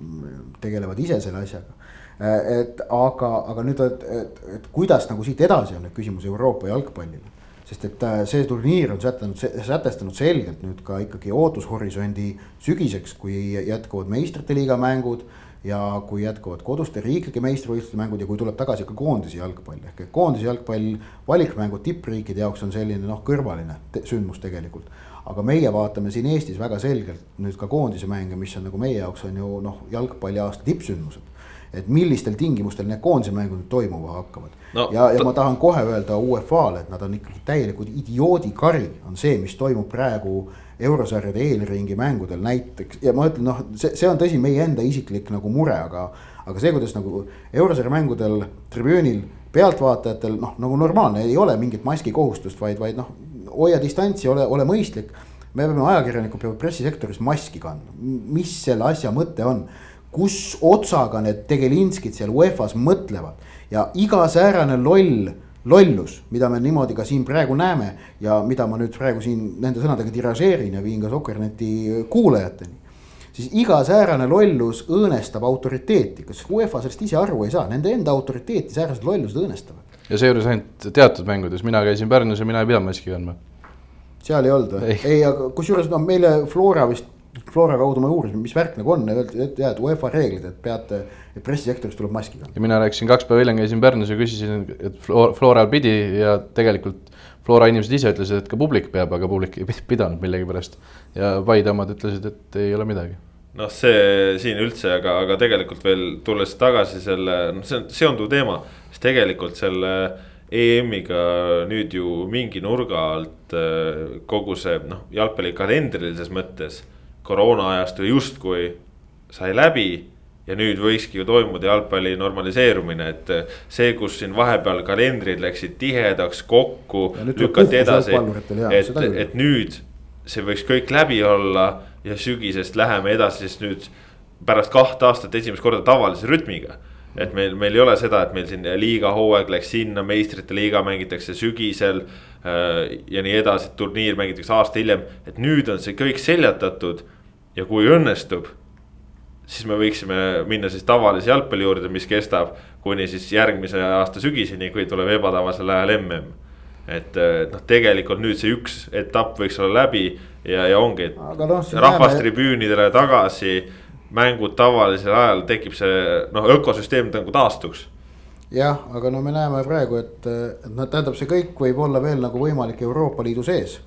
S2: tegelevad ise selle asjaga. et aga, aga nüüd, et, et, et kuidas nagu siit edasi on nüüd küsimus Euroopa jalgpallile. sest et äh, see turniir on sätestanud, sätestanud selgelt nüüd ka ikkagi ootushorisondi sügiseks, kui jätkuvad meistrite liiga mängud ja kui jätkuvad koduste riiklike meistrivõistluste mängud ja kui tuleb tagasi ka koondise jalgpall ehk et koondise jalgpall, valikmängud tippriikide jaoks on selline noh, kõrvaline te sündmus tegelikult. aga meie vaatame siin Eestis väga selgelt nüüd ka koondise mänge, mis on nagu meie jaoks on ju noh, jalgpalliaasta tippsündmused. et millistel tingimustel need koondise mängud toimuma hakkavad no,. ja, ja ma tahan kohe öelda UEFA-le, et nad on ikkagi täielikult idioodikari on see, mis toimub praegu eurosarjade eelringi mängudel näiteks ja ma ütlen, noh, see, see on tõsi, meie enda isiklik nagu mure, aga. aga see, kuidas nagu eurosarja mängudel tribüünil pealtvaatajatel noh, nagu normaalne, ei ole mingit maskikohustust, vaid, vaid noh, hoia distantsi, ole, ole mõistlik. me peame, ajakirjanikud peavad pressisektoris maski kandma, mis selle asja mõte on kus otsaga need tegelinskid seal UEFA-s mõtlevad ja iga säärane loll lollus, mida me niimoodi ka siin praegu näeme ja mida ma nüüd praegu siin nende sõnadega tiražeerin ja viin ka Sokkerneti kuulajateni. siis iga säärane lollus õõnestab autoriteeti, kas UEFA sellest ise aru ei saa, nende enda autoriteeti säärased lollused õõnestavad.
S3: ja seejuures ainult teatud mängudes, mina käisin Pärnus ja mina ei pidanud maski kandma.
S2: seal ei olnud või? ei, aga kusjuures noh, meile Flora vist Flora kaudu ma uurisin, mis värk nagu on, öeldi, et jah, et UEFA reeglid, et peate, et pressisektoris tuleb maski kanda.
S3: ja mina rääkisin kaks päeva hiljem käisin Pärnus ja küsisin, et Floral pidi ja tegelikult Flora inimesed ise ütlesid, et ka publik peab, aga publik ei pidanud millegipärast. ja Paide omad ütlesid, et ei ole midagi.
S1: noh, see siin üldse, aga, aga tegelikult veel tulles tagasi selle, noh, see on seonduv teema, siis tegelikult selle EM-iga nüüd ju mingi nurga alt äh, kogu see noh, jalgpallikalendrilises mõttes koroona ajastu justkui sai läbi ja nüüd võikski ju toimuda jalgpalli normaliseerumine, et see, kus siin vahepeal kalendrid läksid tihedaks kokku, lükati edasi, et, et nüüd see võiks kõik läbi olla ja sügisest läheme edasi, sest nüüd pärast kahte aastat esimest korda tavalise rütmiga. et meil, meil ei ole seda, et meil siin liiga hooaeg läks sinna, meistrite liiga mängitakse sügisel äh, ja nii edasi, turniir mängitakse aasta hiljem, et nüüd on see kõik seljatatud ja kui õnnestub, siis me võiksime minna siis tavalise jalgpalli juurde, mis kestab kuni siis järgmise aasta sügiseni, kui tuleb ebatavasel ajal mm. et noh, tegelikult nüüd see üks etapp võiks olla läbi ja, ja ongi, et no, rahvastribüünidele tagasi. mängud tavalisel ajal tekib see noh, ökosüsteem nagu taastuks
S2: jah, aga no me näeme praegu, et, et noh, tähendab, see kõik võib olla veel nagu võimalik Euroopa Liidu sees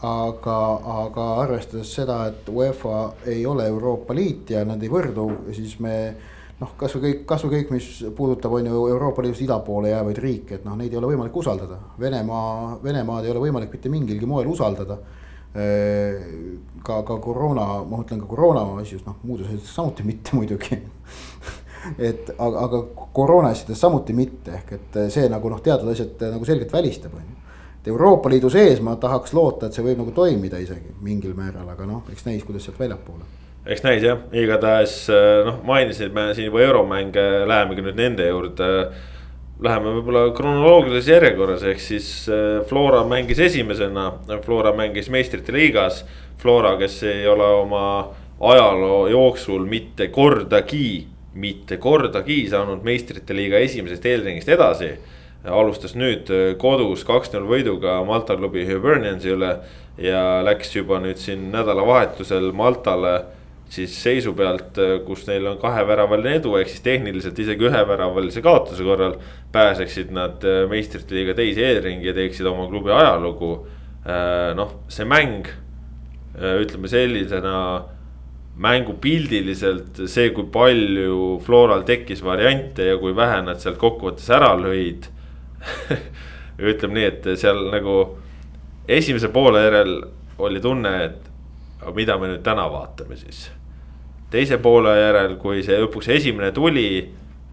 S2: aga, aga arvestades seda, et UEFA ei ole Euroopa Liit ja nad ei võrdu, siis me noh, kasvõi kõik, kasvõi kõik, mis puudutab, on ju Euroopa Liidust ida poole jäävaid riike, et noh, neid ei ole võimalik usaldada. Venemaa, Venemaad ei ole võimalik mitte mingilgi moel usaldada. ka, ka koroona, ma mõtlen ka koroona asjus, noh muudes asjades samuti mitte muidugi et aga, aga koroona asjades samuti mitte, ehk et see nagu noh, teatud asjad nagu selgelt välistab, on ju et Euroopa Liidu sees ma tahaks loota, et see võib nagu toimida isegi mingil määral, aga noh, eks näis, kuidas sealt väljapoole.
S1: eks näis jah, igatahes äh, noh, mainisime siin juba euromänge, lähemegi nüüd nende juurde. Läheme võib-olla kronoloogilises järjekorras, ehk siis äh, Flora mängis esimesena, Flora mängis meistrite liigas. Flora, kes ei ole oma ajaloo jooksul mitte kordagi, mitte kordagi saanud meistrite liiga esimesest eelringist edasi alustas nüüd äh, kodus kaks-null võiduga Malta klubi Hiberniansi üle. ja läks juba nüüd siin nädalavahetusel Maltale siis seisu pealt, kus neil on kaheväravaline edu, ehk siis tehniliselt isegi üheväravalise kaotuse korral. pääseksid nad meistrite liiga teise eelringi ja teeksid oma klubi ajalugu. noh, see mäng, ütleme sellisena mängupildiliselt see, kui palju Floral tekkis variante ja kui vähe nad sealt kokkuvõttes ära lõid ütleme nii, et seal nagu esimese poole järel oli tunne, et mida me nüüd täna vaatame siis. teise poole järel, kui see lõpuks esimene tuli,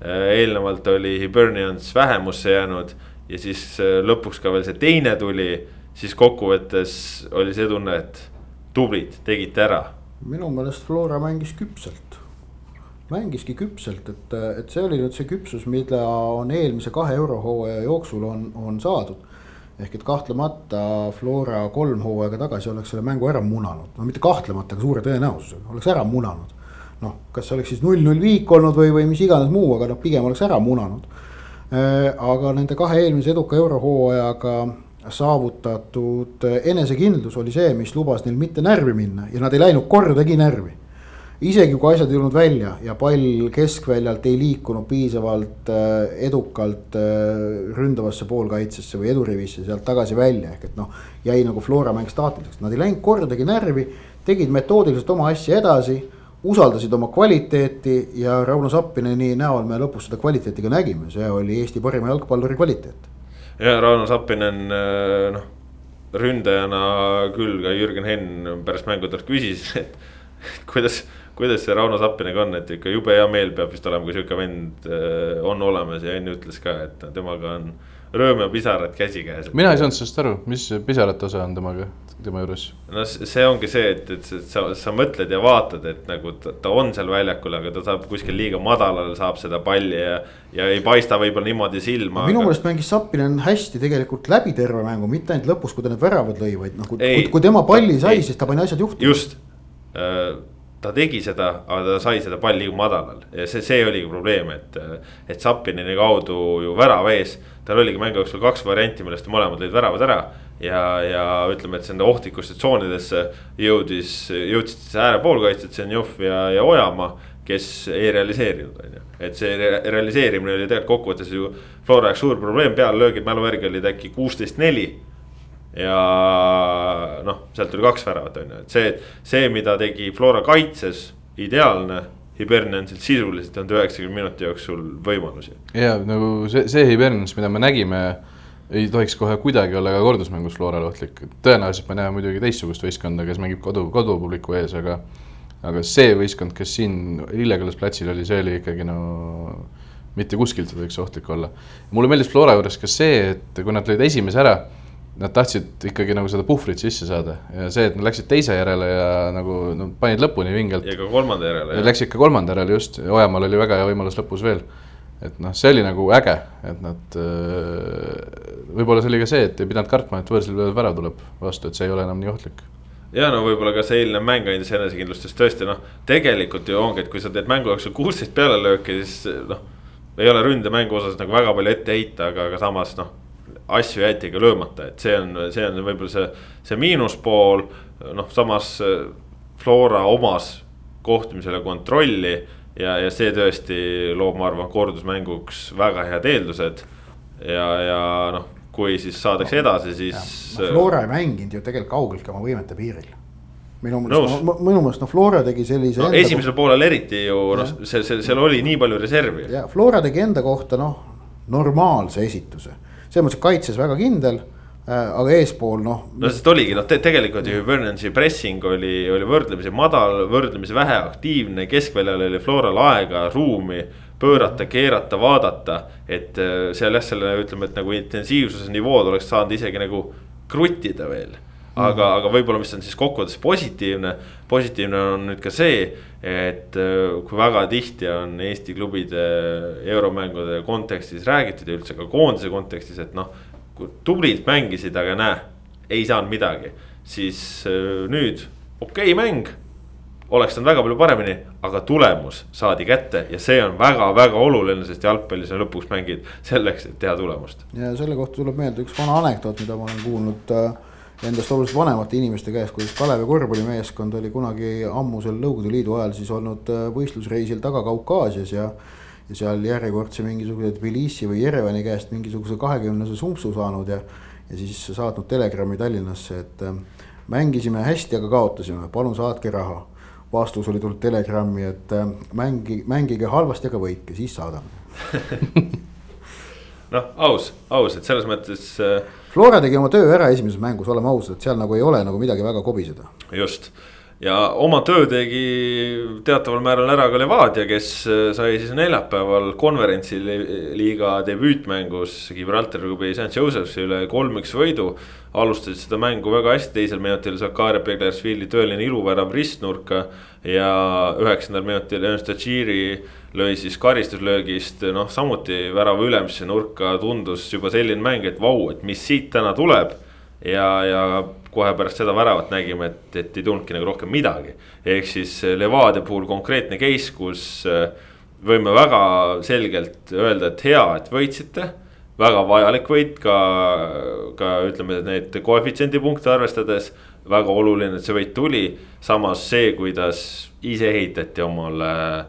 S1: äh, eelnevalt oli Hibernians vähemusse jäänud ja siis äh, lõpuks ka veel see teine tuli, siis kokkuvõttes oli see tunne, et tublid, tegite ära
S2: minu meelest Flora mängis küpselt. mängiski küpselt, et, et see oli nüüd see küpsus, mida on eelmise kahe eurohooaja jooksul on, on saadud. ehk et kahtlemata Flora kolm hooaega tagasi oleks selle mängu ära munanud, no mitte kahtlemata, aga suure tõenäosusega oleks ära munanud. noh, kas see oleks siis null-null viik olnud või, või mis iganes muu, aga noh, pigem oleks ära munanud. Aga nende kahe eelmise eduka eurohooajaga saavutatud enesekindlus oli see, mis lubas neil mitte närvi minna ja nad ei läinud kordagi närvi. isegi kui asjad ei tulnud välja ja pall keskväljalt ei liikunud piisavalt äh, edukalt äh, ründavasse poolkaitsesse või edurivisse sealt tagasi välja, ehk et noh. jäi nagu Flora mäng staatiliseks, nad ei läinud kordagi närvi, tegid metoodiliselt oma asja edasi usaldasid oma kvaliteeti ja Rauno Sappineni näol me lõpus seda kvaliteeti ka nägime, see oli Eesti parima jalgpalluri kvaliteet
S1: ja Rauno Sappinen äh, noh, ründajana küll ka Jürgen Henn pärast mängu talt küsis, et kuidas, kuidas see Rauno Sappinega on, et ikka jube hea meel peab vist olema, kui sihuke vend äh, on olemas ja Henn ütles ka, et temaga on rõõm ja pisarad käsikäes.
S3: mina ei saanud sellest aru, mis pisarate osa on temaga? tema juures.
S1: no see ongi see, et, et sa, sa mõtled ja vaatad, et nagu ta, ta on seal väljakul, aga ta saab kuskil liiga madalal, saab seda palli ja. ja ei paista võib-olla niimoodi silma.
S2: minu meelest aga... mängis Sappinen hästi tegelikult läbi terve mängu, mitte ainult lõpus, kui ta need väravad lõi, vaid noh, kui, kui tema palli sai, siis ta pani asjad juhtuma.
S1: just äh, ta tegi seda, aga ta sai seda palli liiga madalal ja see, see oligi probleem, et, et Sappinini kaudu ju värav ees. Tal oligi mängu jooksul kaks varianti, millest mõlemad lõid väravad ära ja, ja ütleme, et nende ohtlikesse tsoonidesse jõudis, jõudsid siis äärepoolkaitsjad, Zenjov ja, ja Ojamaa, kes ei realiseerinud, on ju. et see re realiseerimine oli tegelikult kokkuvõttes ju Flora jaoks suur probleem, peallöögid mälu järgi olid äkki kuusteist, neli ja noh, sealt tuli kaks väravat, on ju, et see, see, mida tegi Flora kaitses, ideaalne. Hibernansilt sisuliselt on üheksakümne minuti jooksul võimalusi.
S3: ja nagu see, see Hibernans, mida me nägime ei tohiks kohe kuidagi olla ka kordusmängus Floral ohtlik, tõenäoliselt me näeme muidugi teistsugust võistkonda, kes mängib kodu, kodupubliku ees, aga aga see võistkond, kes siin Lillekülas platsil oli, see oli ikkagi no mitte kuskilt ei tohiks ohtlik olla. mulle meeldis Flora juures ka see, et kui nad lõid esimese ära, nad tahtsid ikkagi nagu seda puhvrit sisse saada ja see, et nad läksid teise järele ja nagu no, panid lõpuni vingelt.
S1: ja ka kolmanda järele.
S3: Läksid ka kolmanda järele just, Ojamaal oli väga hea võimalus lõpus veel et noh, see oli nagu äge, et nad, äh, võib-olla see oli ka see, et ei pidanud kartma, et võõrsil värav tuleb vastu, et see ei ole enam nii ohtlik.
S1: ja no võib-olla ka see eilne mäng andis enesekindlust, sest tõesti noh, tegelikult ju ongi, et kui sa teed mängu jooksul kuusteist pealelööki, siis noh. ei ole ründemängu osas nagu väga palju ette heita, aga, aga samas noh, asju jäeti ka löömata, et see on, see on võib-olla see, see miinuspool. noh, samas Flora omas kohtumisele kontrolli ja, ja see tõesti loob, ma arvan, kordusmänguks väga head eeldused. ja, ja noh, kui siis saadakse edasi, siis.
S2: No, Flora ei mänginud ju tegelikult kaugeltki oma võimete piiril minu meelest, minu meelest noh, Flora tegi sellise
S1: no,. esimesel poolel eriti ju noh, see, see, seal oli nii palju reservi.
S2: ja Flora tegi enda kohta noh, normaalse esituse, selles mõttes, kaitses väga kindel Äh, aga eespool noh.
S1: no sest oligi noh te, tegelikult ju Vernonsi pressing oli, oli võrdlemisi madal, võrdlemisi väheaktiivne, keskväljal oli Floral aega, ruumi pöörata, keerata, vaadata. et äh, seal jah, selle ütleme, et nagu intensiivsuse nivood oleks saanud isegi nagu kruttida veel. aga mm, -hmm. aga võib-olla, mis on siis kokkuvõttes positiivne, positiivne on nüüd ka see, et äh, kui väga tihti on Eesti klubide euromängude kontekstis räägitud ja üldse ka koondise kontekstis, et noh tublilt mängisid, aga näe, ei saanud midagi. siis äh, nüüd okei okay, mäng, oleks saanud väga palju paremini, aga tulemus saadi kätte ja see on väga-väga oluline, sest jalgpallis on lõpuks mängid selleks, et teha tulemust.
S2: ja selle kohta tuleb meelde üks vana anekdoot, mida ma olen kuulnud äh, endast oluliselt vanemate inimeste käest, kuidas Kalevi korvpallimeeskond oli kunagi ammusel Nõukogude Liidu ajal siis olnud äh, võistlusreisil taga Kaukaasias ja ja seal järjekordse mingisuguse Tbilisi või Jerevani käest mingisuguse kahekümnese sumpsu saanud ja ja siis saatnud telegrammi Tallinnasse, et äh, mängisime hästi, aga kaotasime, palun saatke raha. vastus oli tulnud telegrammi, et äh, mängi, mängige halvasti, aga võitke, siis saadame
S1: noh, aus, aus, et selles mõttes äh,
S2: Flora tegi oma töö ära esimeses mängus, oleme ausad, seal nagu ei ole nagu midagi väga kobiseda.
S1: just ja oma töö tegi teataval määral ära ka Levadia, kes äh, sai siis neljapäeval konverentsi liiga debüütmängus Gibraltari klubi St Joseph'i üle kolm-üks võidu. alustasid seda mängu väga hästi, teisel minutil Zakaria Beglersvili tõeline iluvärav ristnurka. ja üheksandal minutil Ernst Tširi lõi siis karistuslöögist noh, samuti värava ülemisse nurka, tundus juba selline mäng, et vau, et mis siit täna tuleb ja, ja kohe pärast seda väravat nägime, et, et ei tulnudki nagu rohkem midagi. ehk siis Levadia puhul konkreetne case, kus äh, võime väga selgelt öelda, et hea, et võitsite. väga vajalik võit ka, ka ütleme, need koefitsiendipunkte arvestades. väga oluline, et see võit tuli, samas see, kuidas ise ehitati omale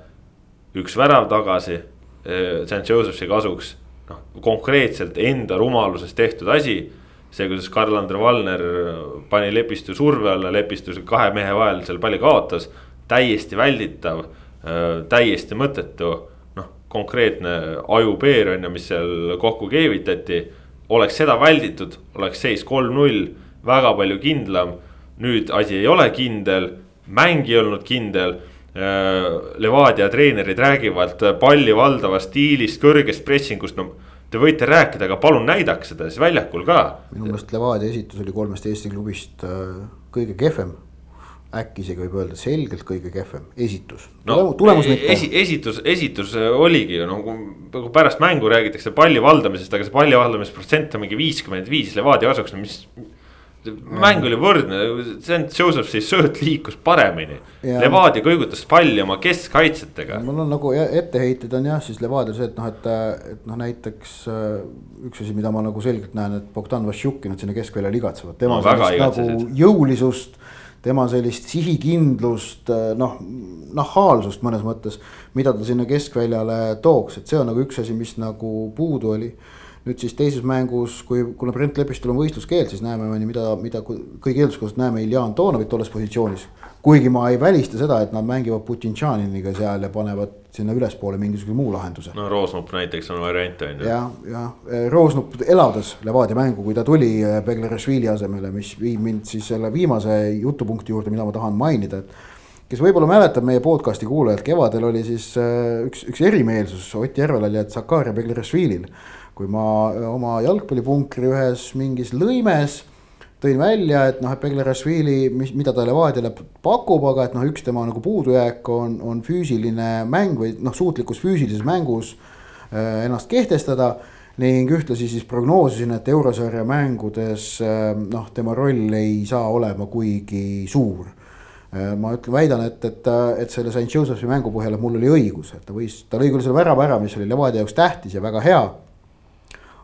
S1: üks värav tagasi. äh, St Joseph'i kasuks, noh konkreetselt enda rumalusest tehtud asi see, kuidas Karl-Andre Valner pani Lepistu surve alla, Lepistu kahe mehe vahel seal palli kaotas. täiesti välditav, täiesti mõttetu, noh, konkreetne ajupeer on ju, mis seal kokku keevitati. oleks seda välditud, oleks seis kolm-null, väga palju kindlam. nüüd asi ei ole kindel, mäng ei olnud kindel Levadia treenerid räägivad palli valdavast stiilist, kõrgest pressingust, no Te võite rääkida, aga palun näidake seda siis väljakul ka.
S2: minu meelest Levadia esitus oli kolmest Eesti klubist äh, kõige kehvem. äkki isegi võib öelda selgelt kõige kehvem esitus
S1: no,. tulemus mitte esi,. esitus, esitus oligi ju noh, kui pärast mängu räägitakse palli valdamisest, aga see palli valdamise protsent on mingi viiskümmend viis Levadia kasuks, mis mäng oli võrdne, St Joseph'i sööt liikus paremini. Levadia kõigutas palli oma keskkaitsjatega.
S2: mul on nagu etteheited on jah, siis Levadial see, et noh, et, et noh, näiteks äh, üks asi, mida ma nagu selgelt näen, et Bogdan Vassiukin, et sinna keskväljal igatsevad, tema no, sellist nagu jõulisust. tema sellist sihikindlust, äh, noh, nahaalsust mõnes mõttes, mida ta sinna keskväljale tooks, et see on nagu üks asi, mis nagu puudu oli nüüd siis teises mängus, kui, kuna Brent Lepistul on võistluskeeld, siis näeme, mida, mida kõigi eelduste kohaselt näeme Ilja Antonovit tolles positsioonis. kuigi ma ei välista seda, et nad mängivad Putin-Tšaniniga seal ja panevad sinna ülespoole mingisuguse muu lahenduse.
S1: no Roosnup näiteks on variant on
S2: ju. ja, ja Roosnup elavdas Levadia mängu, kui ta tuli eh, Beglerashvili asemele, mis viib mind siis selle viimase jutupunkti juurde, mida ma tahan mainida, et kes võib-olla mäletab meie podcast'i kuulajalt, kevadel oli siis eh, üks, üks erimeelsus Ott Järvelal ja Zakaria Beglerashvilil kui ma oma jalgpallipunkri ühes mingis lõimes tõin välja, et noh, et Beglerashvili, mis, mida ta Levadiale pakub, aga et noh, üks tema nagu puudujääk on, on füüsiline mäng või noh, suutlikkus füüsilises mängus äh, ennast kehtestada. ning ühtlasi siis prognoosisin, et eurosarja mängudes äh, noh, tema roll ei saa olema kuigi suur äh,. ma ütlen, väidan, et, et, et selle St Joseph'i mängu põhjal, et mul oli õigus, et ta võis, ta lõi küll selle värava ära, mis oli Levadia jaoks tähtis ja väga hea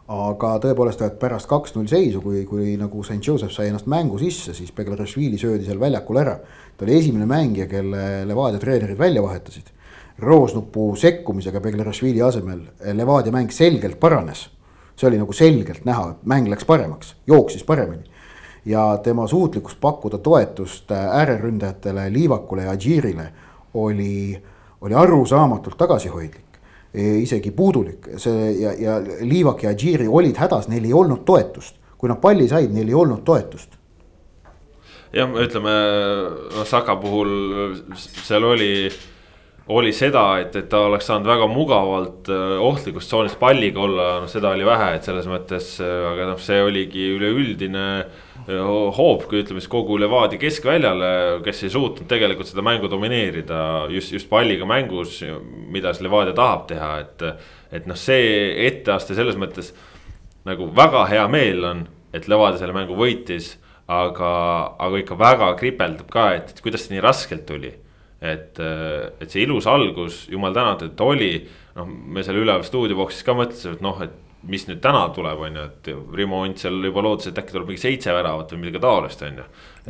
S2: aga tõepoolest, et pärast kaks-null seisu, kui, kui nagu St Joseph sai ennast mängu sisse, siis Beglarashvili söödi seal väljakul ära. ta oli esimene mängija, kelle Levadia treenerid välja vahetasid. Roosnupu sekkumisega Beglarashvili asemel Levadia mäng selgelt paranes. see oli nagu selgelt näha, mäng läks paremaks, jooksis paremini. ja tema suutlikkus pakkuda toetust ääreründajatele Liivakule ja Adžiirile oli, oli arusaamatult tagasihoidlik isegi puudulik, see ja, ja Liivak ja Adžiri olid hädas, neil ei olnud toetust. kui nad palli said, neil ei olnud toetust.
S1: jah, ütleme noh, Saka puhul seal oli, oli seda, et, et ta oleks saanud väga mugavalt äh, ohtlikust tsoonist palliga olla, noh seda oli vähe, et selles mõttes, äh, aga noh, see oligi üleüldine hoop, kui ütleme siis kogu Levadia keskväljale, kes ei suutnud tegelikult seda mängu domineerida just, just palliga mängus, mida siis Levadia tahab teha, et. et noh, see etteaste selles mõttes nagu väga hea meel on, et Levadia selle mängu võitis. aga, aga ikka väga kripeldab ka, et, et kuidas see nii raskelt tuli. et, et see ilus algus, jumal tänatud, et oli, noh, me seal üleval stuudioboksis ka mõtlesime, et noh, et mis nüüd täna tuleb, on ju, et Rimo Unt seal juba lootis, et äkki tuleb mingi seitse väravat või midagi taolist, on ju.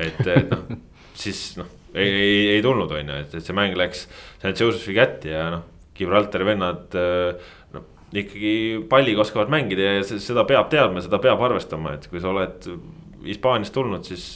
S1: et, et noh, siis noh, ei, ei, ei tulnud, on ju, et, et see mäng läks St Josephi kätte ja noh, Gibraltari vennad noh ikkagi palliga oskavad mängida ja seda peab teadma, seda peab arvestama, et kui sa oled Hispaaniast tulnud, siis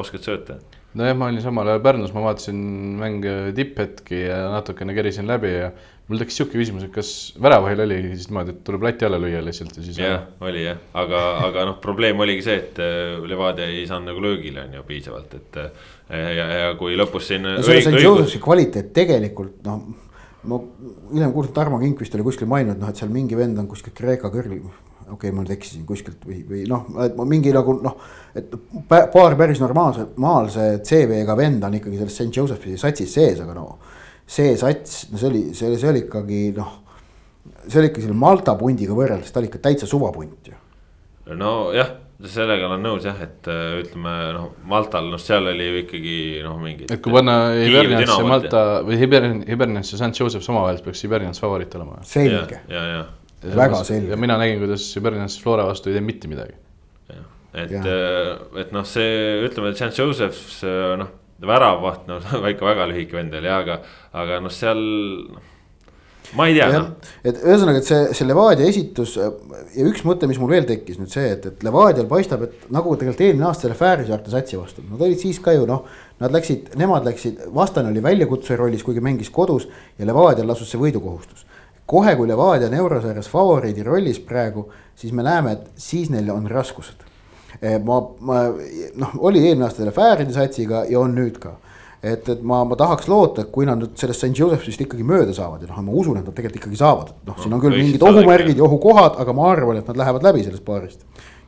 S1: oskad sööta
S3: nojah, ma olin samal ajal Pärnus, ma vaatasin mänge tipphetki ja natukene kerisin läbi ja mul tekkis sihuke küsimus, et kas väravahil oli siis niimoodi, et tuleb lati alla lüüa lihtsalt ja siis.
S1: jah, oli jah, aga, aga noh, probleem oligi see, et äh, Levadia ei saanud nagu löögile on ju piisavalt, et. Äh, ja, ja kui lõpus siin
S2: see on Joseph'i kvaliteet tegelikult noh, ma hiljem kuulsin, Tarmo Kinkvist oli kuskil maininud, noh, et seal mingi vend on kuskil Kreeka kõrgil okei okay,, ma nüüd eksisin kuskilt või, või noh, et ma mingi nagu noh, et paar päris normaalse, normaalse CV-ga vend on ikkagi selles St Joseph'i satsis sees, aga no. See sats, no see oli, see, see oli ikkagi noh, see oli ikka selle Malta pundiga võrreldes, ta oli ikka täitsa suvapunt ju.
S1: nojah, sellega olen nõus jah, et äh, ütleme noh, Maltal noh, seal oli ju ikkagi noh, mingi.
S3: et kui panna Hibernians ja Malta või Hibernians ja St Joseph's omavahel, siis peaks Hibernians favoriit olema.
S2: selge.
S1: ja, ja, ja
S2: väga selge.
S3: ja mina nägin, kuidas Berlinis Flora vastu ei teinud mitte midagi.
S1: et, äh, et noh, see ütleme, et St Joseph's noh, väravaht, no ikka väga lühike vend oli, aga, aga noh, seal noh ma ei tea
S2: noh. et ühesõnaga, et see, see Levadia esitus ja üks mõte, mis mul veel tekkis nüüd see, et, et Levadial paistab, et nagu tegelikult eelmine aasta selle Fääri saarte satsi vastu, nad olid siis ka ju noh. Nad läksid, nemad läksid, vastane oli väljakutsuja rollis, kuigi mängis kodus ja Levadial lasus see võidukohustus kohe, kui Levadia on eurosarjas favoriidi rollis praegu, siis me näeme, et siis neil on raskused. Eh, ma, ma noh, oli eelmine aasta selle Fääride satsiga ja on nüüd ka. et, et ma, ma tahaks loota, et kui nad nüüd sellest St Joseph'ist ikkagi mööda saavad ja noh, ma usun, et nad tegelikult ikkagi saavad, et noh, siin on küll mingid ohumärgid ja ohukohad, aga ma arvan, et nad lähevad läbi sellest paarist.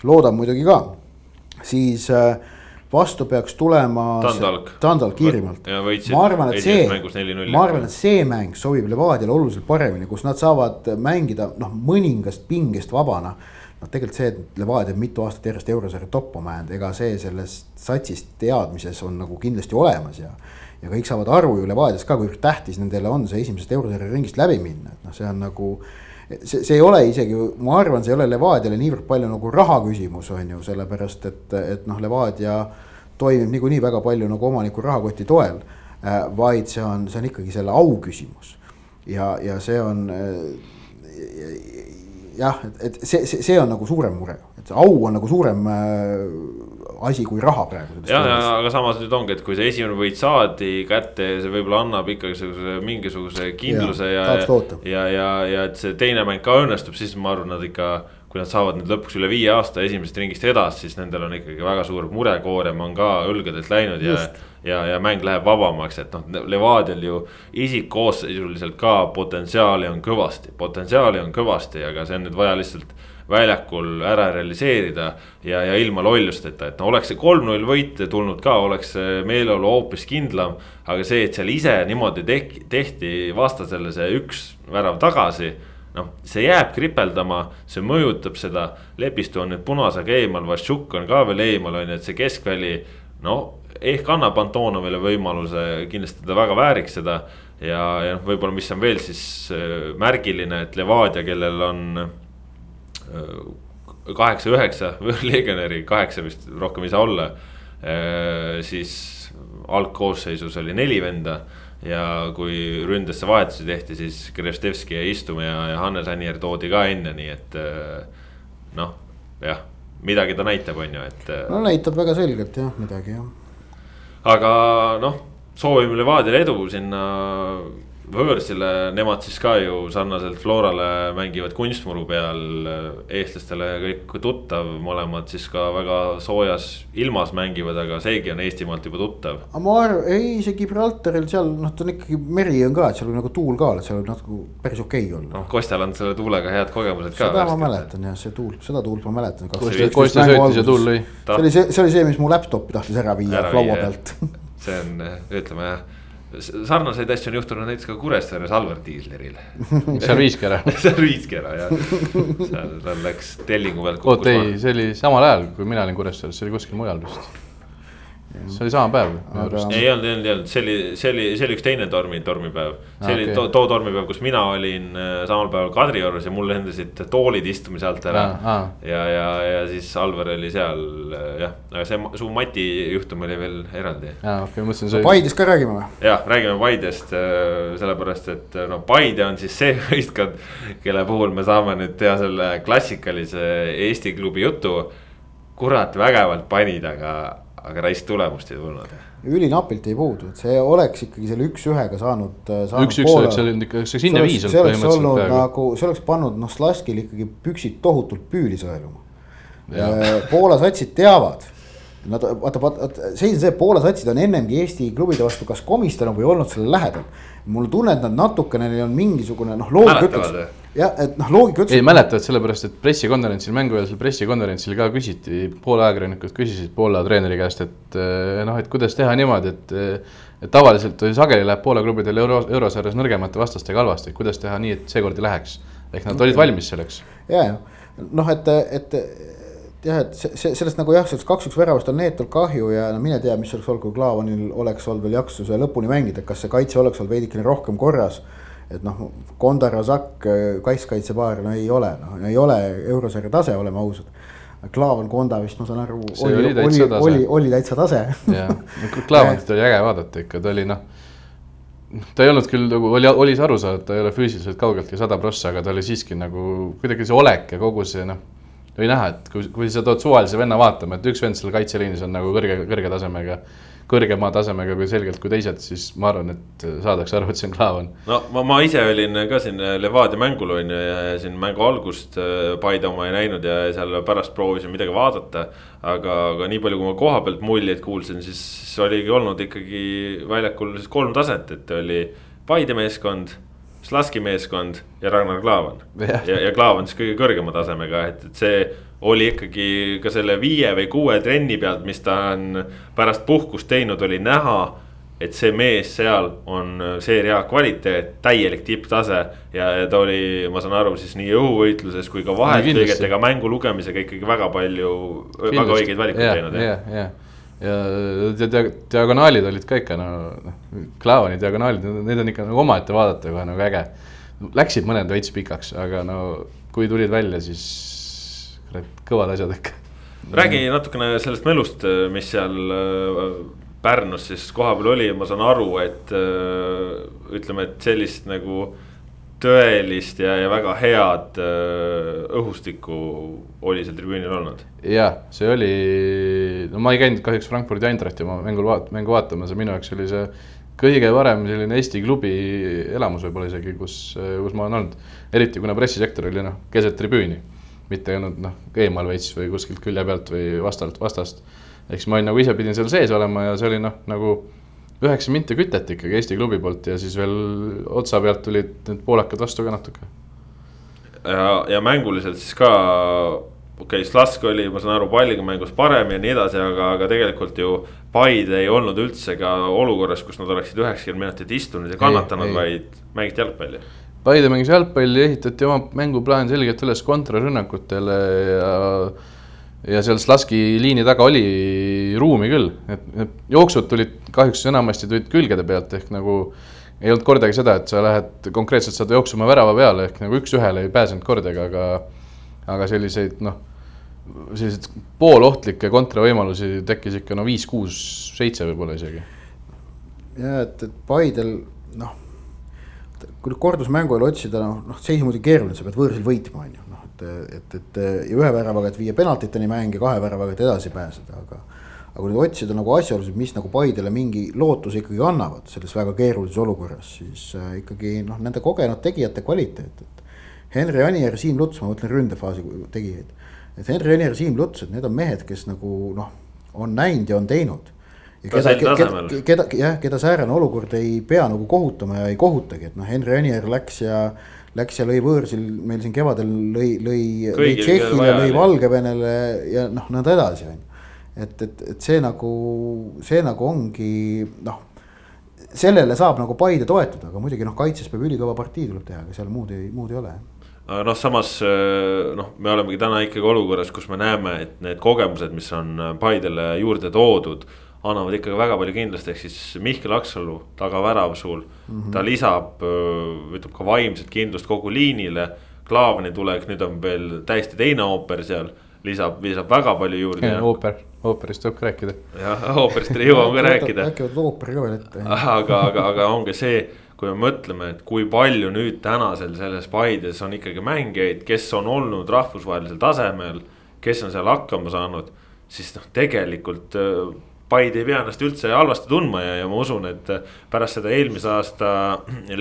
S2: loodan muidugi ka, siis äh, vastu peaks tulema.
S1: Tandalk.
S2: Tandalk Iirimaalt. ma arvan, et see, ma arvan, et see mäng sobib Levadiale oluliselt paremini, kus nad saavad mängida noh, mõningast pingest vabana. Noh, tegelikult see, et Levadia on mitu aastat järjest eurosarja toppama jäänud, ega see sellest satsist teadmises on nagu kindlasti olemas ja. ja kõik saavad aru ju Levadias ka, kuivõrd tähtis nendele on see esimesest eurosarja ringist läbi minna, et noh, see on nagu see, see ei ole isegi, ma arvan, see ei ole Levadiale niivõrd palju nagu raha küsimus, on ju, sellepärast et, et noh, Levadia toimib niikuinii väga palju nagu omaniku rahakoti toel. Äh, vaid see on, see on ikkagi selle au küsimus ja, ja see on äh, jah, et, et see, see, see on nagu suurem mure, et see au on nagu suurem äh, asi kui raha praegu.
S1: ja, ja aga samas nüüd ongi, et kui see esimene võit saadi kätte, see võib-olla annab ikkagi sellise mingisuguse kindluse ja, ja, ja, ja, ja, et see teine mäng ka õnnestub, siis ma arvan, nad ikka. Kui nad saavad nüüd lõpuks üle viie aasta esimesest ringist edasi, siis nendel on ikkagi väga suur murekoorem on ka õlgadelt läinud ja. ja, ja mäng läheb vabamaks, et noh, Levadial ju isikkoosseisuliselt ka potentsiaali on kõvasti, potentsiaali on kõvasti, aga see on nüüd vaja lihtsalt väljakul ära realiseerida. ja, ja ilma lollusteta, et no oleks see kolm-null võit tulnud ka, oleks meeleolu hoopis kindlam. aga see, et seal ise niimoodi tehti vastasele see üks värav tagasi noh, see jääb kripeldama, see mõjutab seda, Lepistu on nüüd punasega eemal, Vaščuk on ka veel eemal, on ju, et see keskväli. no ehk annab Antonovile võimaluse, kindlasti ta väga vääriks seda. ja, ja noh, võib-olla, mis on veel siis äh, märgiline, et Levadia, kellel on kaheksa-üheksa legionäri, kaheksa vist rohkem ei saa olla. siis algkoosseisus oli neli venda ja kui ründesse vahetusi tehti, siis Krevstevski jäi istuma ja, ja Hannes Annier toodi ka enne, nii et noh, jah, midagi ta näitab, on ju, et.
S2: no näitab väga selgelt jah, midagi jah.
S1: aga noh, soovime Levadiale edu sinna võõrsile, nemad siis ka ju sarnaselt Florale mängivad kunstmuru peal. eestlastele kõik tuttav, mõlemad siis ka väga soojas ilmas mängivad, aga seegi on Eestimaalt juba tuttav.
S2: aga ma arvan, ei see Gibraltaril seal noh, ta on ikkagi meri on ka, et seal on nagu tuul ka, et seal võib nagu päris okei okay olla.
S1: noh, Kostjal on selle tuulega head kogemused ka.
S2: seda ma mäletan jah, see tuul, seda tuult ma mäletan.
S3: Kostja söötis ja tuul lõi.
S2: see oli see, see oli see, mis mu laptop'i tahtis ära viia laua pealt
S1: see on, ütleme jah sarnaseid asju on juhtunud näiteks ka Kuressaares Alvar Tiisleril
S3: seal viiski ära
S1: seal viiski ära jah, seal tal läks tellingu pealt.
S3: oot ei, see oli samal ajal, kui mina olin Kuressaares, see oli kuskil mujal vist. See oli sama päev
S2: Aga-
S1: ei olnud, ei olnud, ei olnud, see oli, see oli, see oli üks teine tormi, tormipäev. see
S3: Ah,
S1: oli
S3: okei.
S1: too, too tormipäev, kus mina olin äh, samal päeval Kadriorus ja mul lendasid toolid istumise alt ära
S3: Aa, aa.
S1: ja, ja, ja siis Alvar oli seal äh, jah, aga see su Mati juhtum oli veel eraldi.
S3: aa, okei, ma mõtlesin, see
S2: Paidest ka räägime või?
S1: jah, räägime Paidest äh, sellepärast, et no Paide on siis see võistkond, kelle puhul me saame nüüd teha selle klassikalise Eesti klubi jutu. kurat, vägevalt panid, aga, aga raisk tulemust ei tulnud.
S2: ülinapilt ei puudu, et see oleks ikkagi selle üks-ühega saanud, äh, saanud.
S3: üks-üks oleks olnud ikka, see hinne viis olnud
S2: see oleks olnud
S3: peaaegu.
S2: nagu, see oleks pannud noh, Slaskil ikkagi püksid tohutult püüli sõeluma. Poola satsid teavad, nad vaata, vaata, seis on see, et Poola satsid on ennemgi Eesti klubide vastu kas komistanud või olnud selle lähedal. mul on tunne, et nad natukene, neil on mingisugune noh, ütleks
S1: või?.
S2: jah, et noh, loogika
S3: ei
S2: ütleks.
S3: mäletavad, sellepetavaliselt, et pressikonverentsil, mängueelsel pressikonverentsil ka küsiti, Poola ajakirjanikud küsisid Poola treeneri käest, et eh, noh, et kuidas teha niimoodi, et. et tavaliselt või sageli läheb Poola klubidel euro, eurosarjas nõrgemate vastastega halvasti, kuidas teha nii, et seekord ei läheks. ehk nad olid valmis selleks.
S2: ja, ja noh, et, et et jah, et see, see sellest nagu jah, sellest kaks-üks väravast on neetult kahju ja no mine tea, mis oleks olnud, kui Klaavanil oleks olnud veel jaksu see lõpuni mängida, kas see kaitse oleks olnud veidikene rohkem korras. Et noh, Kondar Razak, kaitskaitsepaar, no ei ole, noh ei ole eurosarja tase, oleme ausad. Klaavan, Konda vist ma saan aru, oli,
S3: oli
S2: oli, oli, oli, oli täitsa tase.
S3: jah, Klaavanit oli äge vaadata ikka, ta oli noh. ta ei olnud küll nagu oli, oli see aru saada, ta ei ole füüsiliselt kaugeltki sada prossa, aga ta oli siiski nagu kuidagi see olek ja kogu see noh. oli näha, et kui, kui sa tood suvalise venna vaatama, et üks vend seal kaitseliinis on nagu kõrge, kõrge tasemega. Kõrgema tasemega kui selgelt kui teised, siis ma arvan, et saadakse aru, et see on Klaavan.
S1: no ma, ma ise olin ka siin Levadia mängul on ju ja siin mängu algust äh, Paide oma ei näinud ja seal pärast proovisin midagi vaadata. aga, aga nii palju, kui ma koha pealt muljeid kuulsin, siis oligi olnud ikkagi väljakul siis kolm taset, et oli Paide meeskond. Slaski meeskond ja Ragnar Klavan.
S3: Jah.
S1: ja, ja Klaavan siis kõige kõrgema tasemega, et, et see oli ikkagi ka selle viie või kuue trenni pealt, mis ta on pärast puhkust teinud, oli näha et see mees seal on seeria kvaliteet, täielik tipptase. Ja, ja ta oli, ma saan aru, siis nii õhuvõitluses kui ka vaheltõigetega mängu lugemisega ikkagi väga palju, väga õigeid valikuid teinud.
S3: ja, ja, ja dia- dia- diagonaalid olid ka ikka no, noh, Klaavani diagonaalid, need on ikka nagu omaette vaadata kohe nagu äge. Läksid mõned veits pikaks, aga no kui tulid välja, siis kurat, kõvad asjad ikka.
S1: räägi natukene sellest melust, mis seal äh, Pärnus siis kohapeal oli, ma saan aru, et äh, ütleme, et sellist nagu tõelist ja, ja väga head äh, õhustikku oli seal tribüünil olnud.
S3: jah, see oli, no ma ei käinud kahjuks Frankfurdi Eintrachti oma mängul vaat-, mängu vaatamas ja minu jaoks oli see kõige parem selline Eesti klubi elamus võib-olla isegi, kus, kus ma olen olnud. eriti kuna pressisektor oli noh, keset tribüüni, mitte ei olnud noh, eemal veits või kuskilt külje pealt või vastalt, vastast. ehk siis ma olin nagu ise pidin seal sees olema ja see oli noh, nagu üheksa minti kütet ikkagi Eesti klubi poolt ja siis veel otsa pealt tulid need poolakad vastu ka natuke.
S1: ja, ja mänguliselt siis ka, okei okay,, Slask oli, ma saan aru, palliga mängus parem ja nii edasi, aga, aga tegelikult ju Paide ei olnud üldse ka olukorras, kus nad oleksid üheksakümmend minutit istunud ja kannatanud, vaid mängiti jalgpalli.
S3: Paide mängis jalgpalli, ehitati oma mänguplaan selgelt üles kontrarünnakutele ja ja seal Slaski liini taga oli ruumi küll, et need jooksud tulid kahjuks enamasti tulid külgede pealt ehk nagu ei olnud kordagi seda, et sa lähed konkreetselt saad jooksuma värava peale ehk nagu üks-ühele ei pääsenud kordagi, aga aga selliseid noh, selliseid poolohtlikke kontravõimalusi tekkis ikka no viis, kuus, seitse võib-olla isegi.
S2: ja et, et Paidel noh, kui kordusmängu ajal otsida, noh, noh seis muidugi keeruline, sa pead võõrsil võitma, on ju, et, et, et ja ühe väravaga, et viia penaltiteni mäng ja kahe väravaga, et edasi pääseda, aga. aga kui nüüd otsida nagu asjaolusid, mis nagu Paidele mingi lootuse ikkagi annavad selles väga keerulises olukorras, siis äh, ikkagi noh, nende kogenud tegijate kvaliteet, et. Henri Anier, Siim Luts, ma mõtlen ründefaasi tegijaid, et Henri Anier, Siim Luts, et need on mehed, kes nagu noh, on näinud ja on teinud keda, keda, keda, jah, keda säärane olukord ei pea nagu kohutama ja ei kohutagi, et noh, Henri Anier läks ja. Läks ja lõi võõrsil meil siin kevadel lõi, lõi, lõi Tšehhile, lõi. Valgevenele ja noh, nõnda edasi on ju. et, et, et see nagu, see nagu ongi noh. sellele saab nagu Paide toetuda, aga muidugi noh, kaitses peab ülikõva partii tuleb teha, aga seal muud ei, muud ei ole.
S1: aga noh, samas äh, noh, me olemegi täna ikkagi olukorras, kus me näeme, et need kogemused, mis on Paidele juurde toodud. annavad ikkagi väga palju kindlust, ehk siis Mihkel Aksalu tagavärav sul mm. -hmm. ta lisab, ütleb ka vaimset kindlust kogu liinile. Klaavani tulek, nüüd on veel täiesti teine ooper seal, lisab, lisab väga palju juurde.
S3: ooper, ooperist tuleb ka rääkida.
S1: jah, ooperist jõuame ka rääkida.
S2: äkki võtad ooperi ka veel ette.
S1: aga, aga, aga ongi see, kui me mõtleme, et kui palju nüüd tänasel selles Paides on ikkagi mängijaid, kes on olnud rahvusvahelisel tasemel, kes on seal hakkama saanud, siis noh, tegelikult Paide ei pea ennast üldse halvasti tundma ja, ja ma usun, et pärast seda eelmise aasta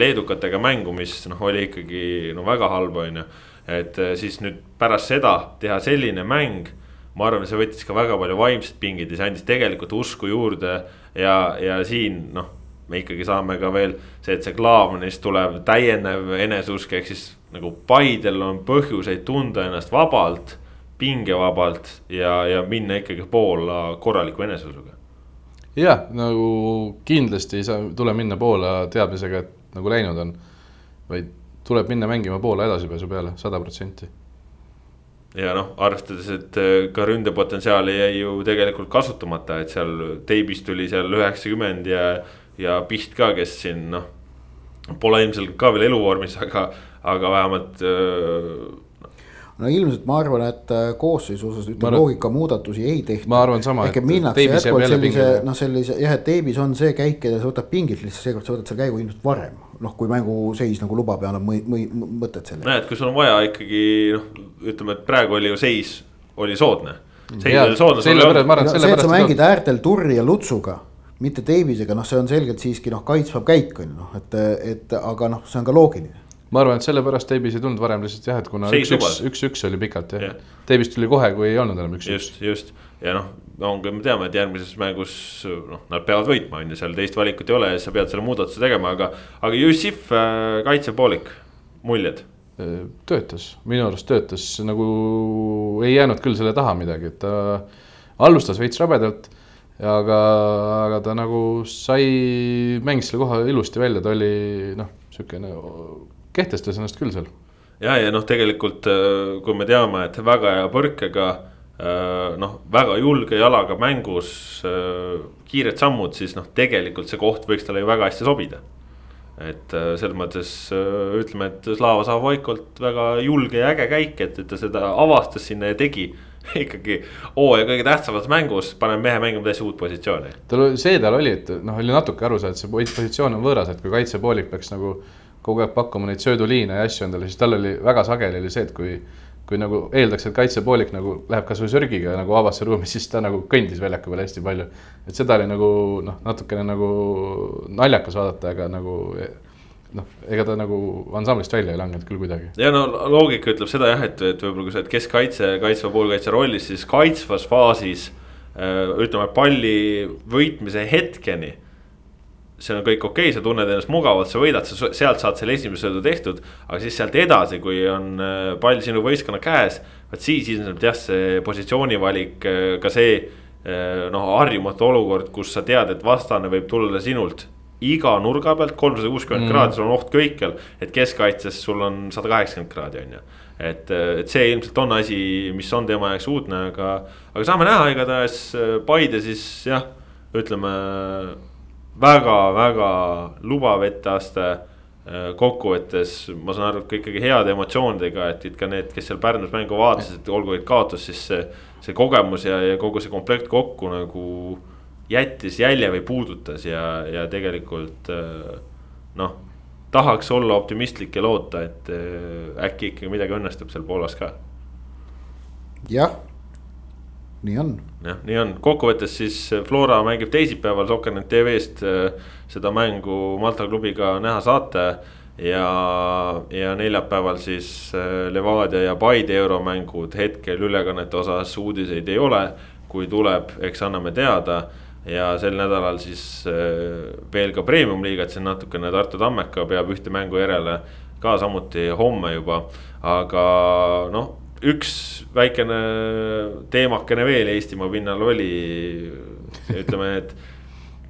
S1: leedukatega mängu, mis noh, oli ikkagi no väga halb, on ju. et eh, siis nüüd pärast seda teha selline mäng, ma arvan, see võttis ka väga palju vaimset pingeid ja see andis tegelikult usku juurde. ja, ja siin noh, me ikkagi saame ka veel see, et see Klaavanist tuleb täiendav eneseusk, ehk siis nagu Paidel on põhjuseid tunda ennast vabalt pingevabalt ja, ja minna ikkagi Poola korraliku eneseusuga
S3: jah, nagu kindlasti ei saa, tule minna Poola teadmisega, et nagu läinud on. vaid tuleb minna mängima Poola edasipääsu peale, sada protsenti.
S1: ja noh, arvestades, et äh, ka ründepotentsiaali jäi ju tegelikult kasutamata, et seal teibis tuli seal üheksakümmend ja, ja Piht ka, kes siin noh. Pole ilmselt ka veel eluvormis, aga, aga vähemalt öö, äh,
S2: no ilmselt ma arvan, et äh, koosseisu osas ütleme loogika muudatusi ei tehta.
S3: ma arvan sama.
S2: ehk et minnakse jätkuvalt sellise noh, sellise jah, et teebis on see käik ja sa võtad pingilt lihtsalt seekord sa võtad selle käigu ilmselt varem. noh, kui mänguseis nagu lubab ja annab mõtet selle.
S1: näed, kui sul on vaja ikkagi noh, ütleme, et praegu oli ju seis, oli soodne.
S2: see, et sa mängid äärtel Turri ja Lutsuga mitte teibisega, noh, see on selgelt siiski noh, kaitsvav käik on ju noh, et, et aga noh, see on ka loogiline
S3: ma arvan, et sellepärast Teibis ei tulnud varem lihtsalt jah, et kuna üks-üks, üks-üks oli pikalt jah ja. ja.. Teibis tuli kohe, kui ei olnud enam üks-üks.
S1: just, just ja noh, ongi, me teame, et järgmises mängus noh, nad peavad võitma, on ju, seal teist valikut ei ole ja sa pead selle muudatuse tegema, aga. aga Jussif äh, kaitsepoolik, muljed?
S3: Äh, töötas, minu arust töötas nagu ei jäänud küll selle taha midagi, et ta alustas veits rabedalt aga, aga ta nagu sai, mängis selle koha ilusti välja, ta oli noh, sihukene kehtestas ennast küll seal.
S1: ja, ja noh, tegelikult äh, kui me teame, et väga hea põrkega äh, noh, väga julge jalaga mängus äh, kiired sammud, siis noh, tegelikult see koht võiks talle ju väga hästi sobida. et selles mõttes ütleme, et Slava Zavoikolt väga julge ja äge käik, et, et ta seda avastas sinna ja tegi ikkagi hooaja kõige tähtsamas mängus paneb mehe mängima täiesti uut positsiooni.
S3: tal see tal oli, et noh, oli natuke aru saada, et see positsioon on võõras, et kui kaitsepoolik peaks nagu kogu aeg pakkuma neid sööduliine ja asju endale, siis tal oli väga sageli oli see, et kui kui nagu eeldaks, et kaitsepoolik nagu läheb kasvõi sörgiga nagu vabasse ruumi, siis ta nagu kõndis väljaku peal hästi palju. et seda oli nagu noh, natukene nagu naljakas vaadata, aga nagu noh, ega ta nagu ansamblist välja ei langenud küll kuidagi.
S1: ja no loogika ütleb seda jah, et, et võib-olla kui sa oled keskkaitse, kaitsva poolkaitse rollis, siis kaitsvas faasis äh, ütleme palli võitmise hetkeni see on kõik okei okay,, sa tunned ennast mugavalt, sa võidad, sa sealt saad selle esimese söödu tehtud. aga siis sealt edasi, kui on äh, pall sinu võistkonna käes, vot siis ilmselt jah, see positsioonivalik, äh, ka see. Äh, noh, harjumatu olukord, kus sa tead, et vastane võib tulla sinult iga nurga pealt kolmsada kuuskümmend mm. kraadi, sul on oht kõikjal. et keskkaitses sul on sada kaheksakümmend kraadi, on ju. et, et see ilmselt on asi, mis on tema jaoks uudne, aga, aga saame näha, igatahes Paide siis jah, ütleme väga-väga lubav etteaste äh, kokkuvõttes ma saan aru, et ka ikkagi heade emotsioonidega, et, et ka need, kes seal Pärnus mängu vaatasid, olgu et kaotus, siis see. see kogemus ja, ja kogu see komplekt kokku nagu jättis jälje või puudutas ja, ja tegelikult äh, noh. tahaks olla optimistlik ja loota, et äh, äkki ikkagi midagi õnnestub seal Poolas ka.
S2: jah nii on.
S1: jah, nii on, kokkuvõttes siis äh, Flora mängib teisipäeval Soccernet tv-st äh, seda mängu Malta klubiga näha saate. ja, ja neljapäeval siis äh, Levadia ja Paide euromängud hetkel ülekannete osas uudiseid ei ole. kui tuleb, eks anname teada ja sel nädalal siis veel ka premium-liiga, et siin natukene Tartu Tammeka peab ühte mängu järele ka samuti homme juba, aga noh üks väikene teemakene veel Eestimaa pinnal oli, ütleme, et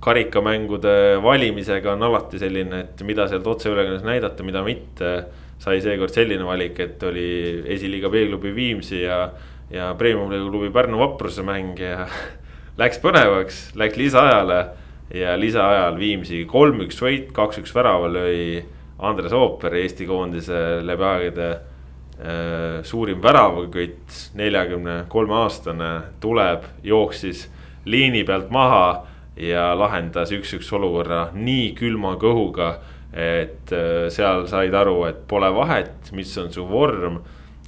S1: karikamängude valimisega on alati selline, et mida sealt otseülekandes näidata, mida mitte. sai seekord selline valik, et oli esiliiga B-klubi Viimsi ja, ja premium-liiga klubi Pärnu Vapruse mäng ja läks põnevaks, läks lisaajale ja lisaajal Viimsi kolm-üks võit, kaks-üks värava lõi Andres Ooper, Eesti koondise läbi aegade suurim väravakütt, neljakümne kolme aastane, tuleb, jooksis liini pealt maha ja lahendas üks-üks olukorra nii külma kõhuga, et äh, seal said aru, et pole vahet, mis on su vorm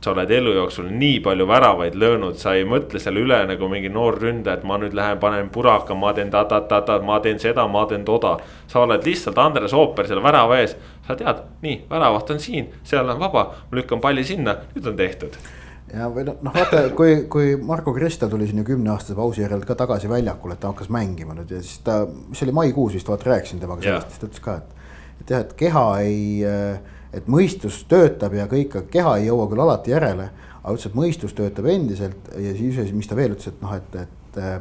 S1: sa oled elu jooksul nii palju väravaid löönud, sa ei mõtle selle üle nagu mingi noor ründaja, et ma nüüd lähen panen puraka, ma teen ta-ta-ta-ta, ma teen seda, ma teen toda. sa oled lihtsalt Andres Ooper selle värava ees, sa tead, nii, väravaht on siin, seal on vaba, ma lükkan palli sinna, nüüd on tehtud
S2: ja või noh, vaata, kui, kui Marko Krista tuli siin ju kümneaastase pausi järel ka tagasi väljakule, et ta hakkas mängima nüüd ja siis ta, mis oli maikuus vist, vaata rääkisin temaga sellest, siis ta ütles ka, et. et jah, et keha ei äh, et mõistus töötab ja kõik, keha ei jõua küll alati järele, aga ütles, et mõistus töötab endiselt ja siis, mis ta veel ütles, et noh, et, et äh,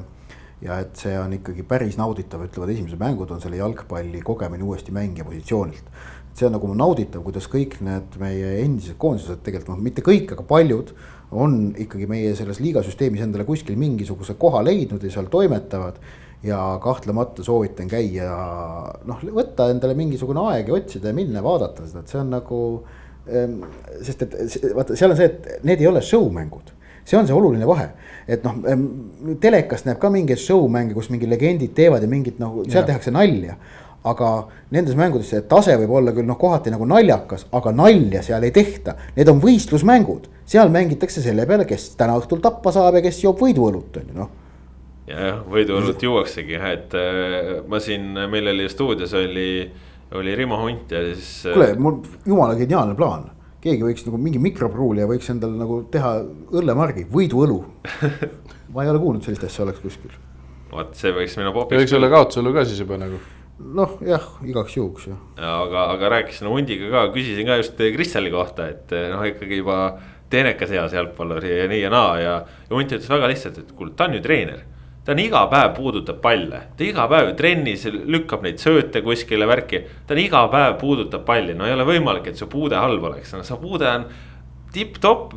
S2: ja et see on ikkagi päris nauditav, ütlevad esimesed mängud on selle jalgpalli kogemine uuesti mängija positsioonilt. see on nagu nauditav, kuidas kõik need meie endised koondised tegelikult noh, mitte kõik, aga paljud on ikkagi meie selles liigasüsteemis endale kuskil mingisuguse koha leidnud ja seal toimetavad ja kahtlemata soovitan käia, noh, võtta endale mingisugune aeg ja otsida ja minna vaadata seda, et see on nagu. Ehm, sest et vaata, seal on see, et need ei ole show mängud, see on see oluline vahe. et noh, ehm, telekast näeb ka mingeid show mänge, kus mingi legendid teevad ja mingit nagu, seal ja. tehakse nalja aga nendes mängudes see tase võib olla küll noh, kohati nagu naljakas, aga nalja seal ei tehta. Need on võistlusmängud, seal mängitakse selle peale, kes täna õhtul tappa saab ja kes joob võiduõlut on ju noh
S1: jah, võiduõlut juuaksegi, et äh, ma siin, meil oli stuudios oli, oli Rimo Hunt ja siis.
S2: Äh, kuule, mul jumala geniaalne plaan, keegi võiks nagu mingi mikropruulija võiks endale nagu teha õllemargi, võiduõlu ma ei ole kuulnud sellist asja oleks kuskil.
S1: vot see võiks minu popiks.
S3: võiks olla kaotusõlu ka siis juba nagu.
S2: noh, jah, igaks juhuks jah.
S1: aga, aga rääkisin Hundiga ka, küsisin ka just Kristjani kohta, et noh, ikkagi juba teenekas eas jalgpallur ja nii ja naa ja, ja Hunt ütles väga lihtsalt, et kuule, ta on ju treener ta on iga päev puudutab palle, ta iga päev trennis lükkab neid sööte kuskile värki. ta on iga päev puudutab palli, no ei ole võimalik, et su puude halb oleks, no su puude on tipp-topp.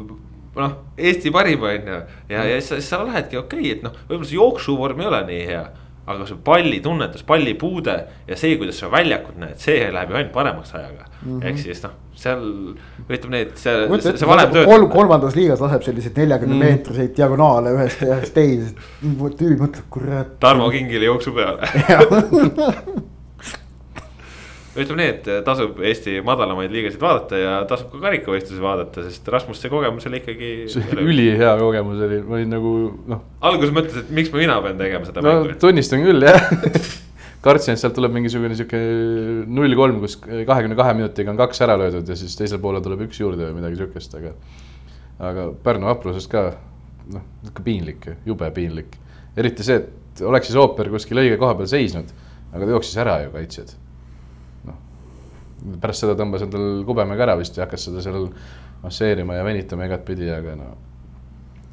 S1: noh, Eesti parim on ju ja, ja siis, sa lähedki okei okay,, et noh, võib-olla see jooksuvorm ei ole nii hea aga see pallitunnetus, pallipuude ja see, kuidas sa väljakut näed, see läheb ju ainult paremaks ajaga mm -hmm.. ehk siis noh, seal ütleme nii, et see, see, see vanem
S2: töötab kolm,. kolmandas liigas laseb selliseid neljakümne mm. meetriseid diagonaale ühest, ühest teisest, tüüp mõtleb, kurat.
S1: Tarmo Kingile jooksu peale ütleme nii, et tasub Eesti madalamaid liigasid vaadata ja tasub ka karikavõistlusi vaadata, sest Rasmusse kogemus oli ikkagi.
S3: ülihea kogemus oli, ma olin nagu noh.
S1: alguses mõtlesin, et miks mina pean tegema seda
S3: no, mängu. tunnistan küll jah kartsin, et sealt tuleb mingisugune sihuke null kolm, kus kahekümne kahe minutiga on kaks ära löödud ja siis teisel poolel tuleb üks juurde või midagi sihukest, aga. aga Pärnu vaprusest ka noh, ikka piinlik, jube piinlik. eriti see, et oleks siis ooper kuskil õige koha peal seisnud, aga ta jooksis ära ju kaitsjad pärast seda tõmbas endal kubemega ära vist ja hakkas seda seal masseerima ja venitama igatpidi, aga no.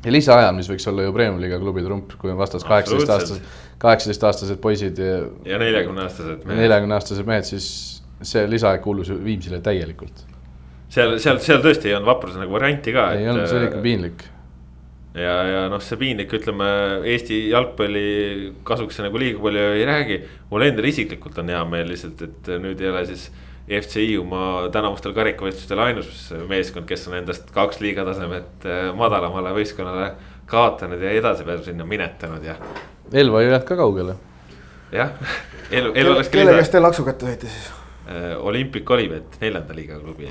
S3: ja lisaajal, mis võiks olla ju Premium-liiga klubi trump, kui on vastas kaheksateist aastased, kaheksateist aastased poisid ja.
S1: ja neljakümne aastased
S3: mehed. neljakümne aastased mehed, siis see lisaaeg kuulus ju Viimsile täielikult.
S1: seal, seal, seal tõesti ei olnud vapruse nagu varianti ka.
S3: ei olnud, see oli ikka piinlik
S1: ja, ja noh, see piinlik, ütleme Eesti jalgpalli kasuks nagu liiga palju ei räägi. mul endal isiklikult on hea meel lihtsalt, et nüüd ei ole siis FC Hiiumaa tänavustel karikavõistlustel ainus meeskond, kes on endast kaks liiga tasemet eh, madalamale võistkonnale kaotanud ja edasipääsu sinna minetanud ja.
S3: Elva ei jäänud ka kaugele.
S1: jah, elu, elu oleks.
S2: kelle käest te laksu kätte saite siis?
S1: Eh, Olympic Olivet, neljanda liiga klubi.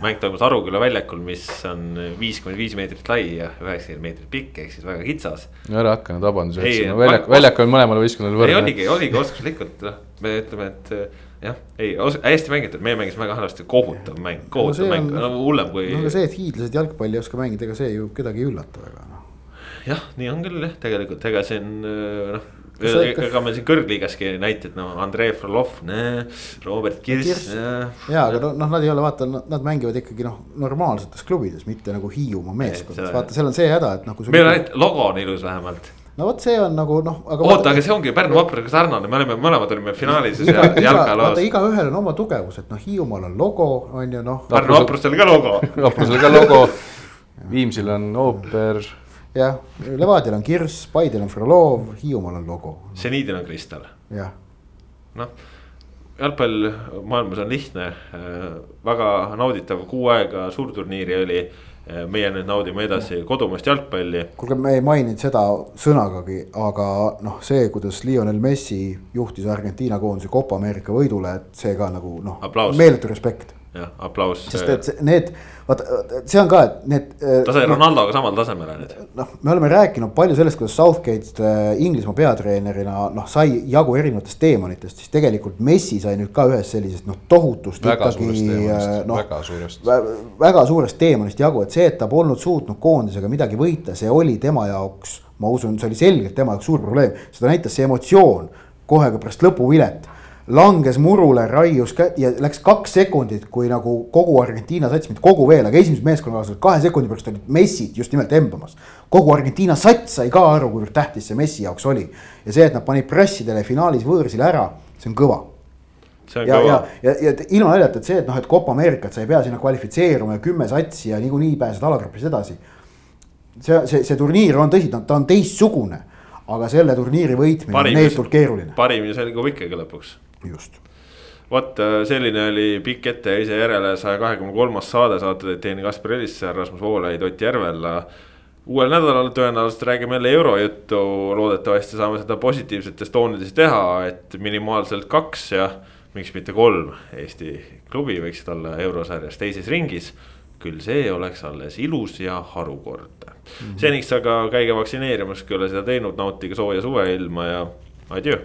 S1: mäng toimus Aruküla väljakul, mis on viiskümmend viis meetrit lai ja üheksakümmend meetrit pikk, ehk siis väga kitsas.
S3: ära hakka nüüd vabandust otsima, väljak, väljak on mõlemale võistkonnale
S1: võrdne. ei oligi, oligi oskuslikult, noh, me ütleme, et jah, ei hästi mängitud, meie mängisime väga halvasti, kohutav mäng, kohutav no mäng, no hullem kui.
S2: no aga see, et hiidlased jalgpalli ei oska mängida, ega see ju kedagi ei üllata väga noh.
S1: jah, nii on küll jah, tegelikult ega siin noh ega meil siin kõrgliigaski näited, no Andrei Frolov, Robert Kirss.
S2: ja, aga noh, nad ei ole, vaata, nad mängivad ikkagi noh, normaalsetes klubides, mitte nagu Hiiumaa meeskondades, vaata, seal on see häda, et noh.
S1: meil on ainult logo on ilus vähemalt
S2: no vot, see on nagu noh,
S1: aga. oota, aga see ongi Pärnu Vapraga sarnane, me olime, mõlemad olime finaalis ja jalkajaloos.
S2: vaata, igaühel on oma tugevused, noh, Hiiumaal on logo, on ju noh.
S1: Pärnu Vaprustel ka logo
S3: Vaprustel ka logo, Viimsil on ooper
S2: jah, Levadial on Kirss, Paidel on Frolov, Hiiumaal on logo,
S1: seniidil on Kristal
S2: jah.
S1: noh, jalgpall maailmas on lihtne, väga nauditav kuu aega suurturniiri oli. Meie nüüd naudime edasi kodumaist jalgpalli.
S2: kuulge, me ei maininud seda sõnagagi, aga noh, see, kuidas Lionel Messi juhtis Argentiina koondise Copa Ameerika võidule, et see ka nagu noh meeletu respekt.
S1: jah, aplaus.
S2: sest et see- need, vaata, see on ka, et need.
S1: ta sai Ronaldoga samale tasemele nüüd.
S2: noh, me oleme rääkinud palju sellest, kuidas Southgate äh, Inglismaa peatreenerina noh, sai jagu erinevatest teemonitest, siis tegelikult Messi sai nüüd ka ühest sellisest noh, tohutust
S3: väga suurest
S2: ikkagi äh,, noh
S3: väga suurest.
S2: väga suurest teemonist jagu, et see, et ta polnud suutnud koondisega midagi võita, see oli tema jaoks, ma usun, see oli selgelt tema jaoks suur probleem, seda näitas see emotsioon kohe ka pärast lõpuvilet langes murule, raius ja läks kaks sekundit, kui nagu kogu Argentiina sats, mitte kogu veel, aga esimesed meeskonnakaaslased kahe sekundi pärast olid Messit just nimelt embamas. kogu Argentiina sats sai ka aru, kuivõrd tähtis see Messi jaoks oli ja see, et nad panid pressidele finaalis võõrsile ära, see on kõva ja, ja ja, ja et ilma naljata, et see, et noh, et Copa Ameerikat sa ei pea sinna kvalifitseeruma ja kümme satsi ja niikuinii pääsed alagrupis edasi. see, see, see turniir on tõsi, ta on teistsugune, aga selle turniiri võitmine
S1: Parim-
S2: on neetult keeruline.
S1: parim ju selgub ikkagi lõpuks
S2: just,
S1: vot äh, selline oli pikk ette ja ise järele saja kahekümne kolmas saade, saate teid teinud Kaspar Elissaar, Rasmus Voolaid, Ott Järvela. uuel nädalal tõenäoliselt räägime jälle eurojuttu, loodetavasti saame seda positiivsetes toonides teha, et minimaalselt kaks ja miks mitte kolm Eesti klubi võiksid olla eurosarjas teises ringis. Küll see oleks alles ilus ja harukordne mm -hmm. seniks aga käige vaktsineerimas, kui ei ole seda teinud, nautige sooja suveilma ja adjöö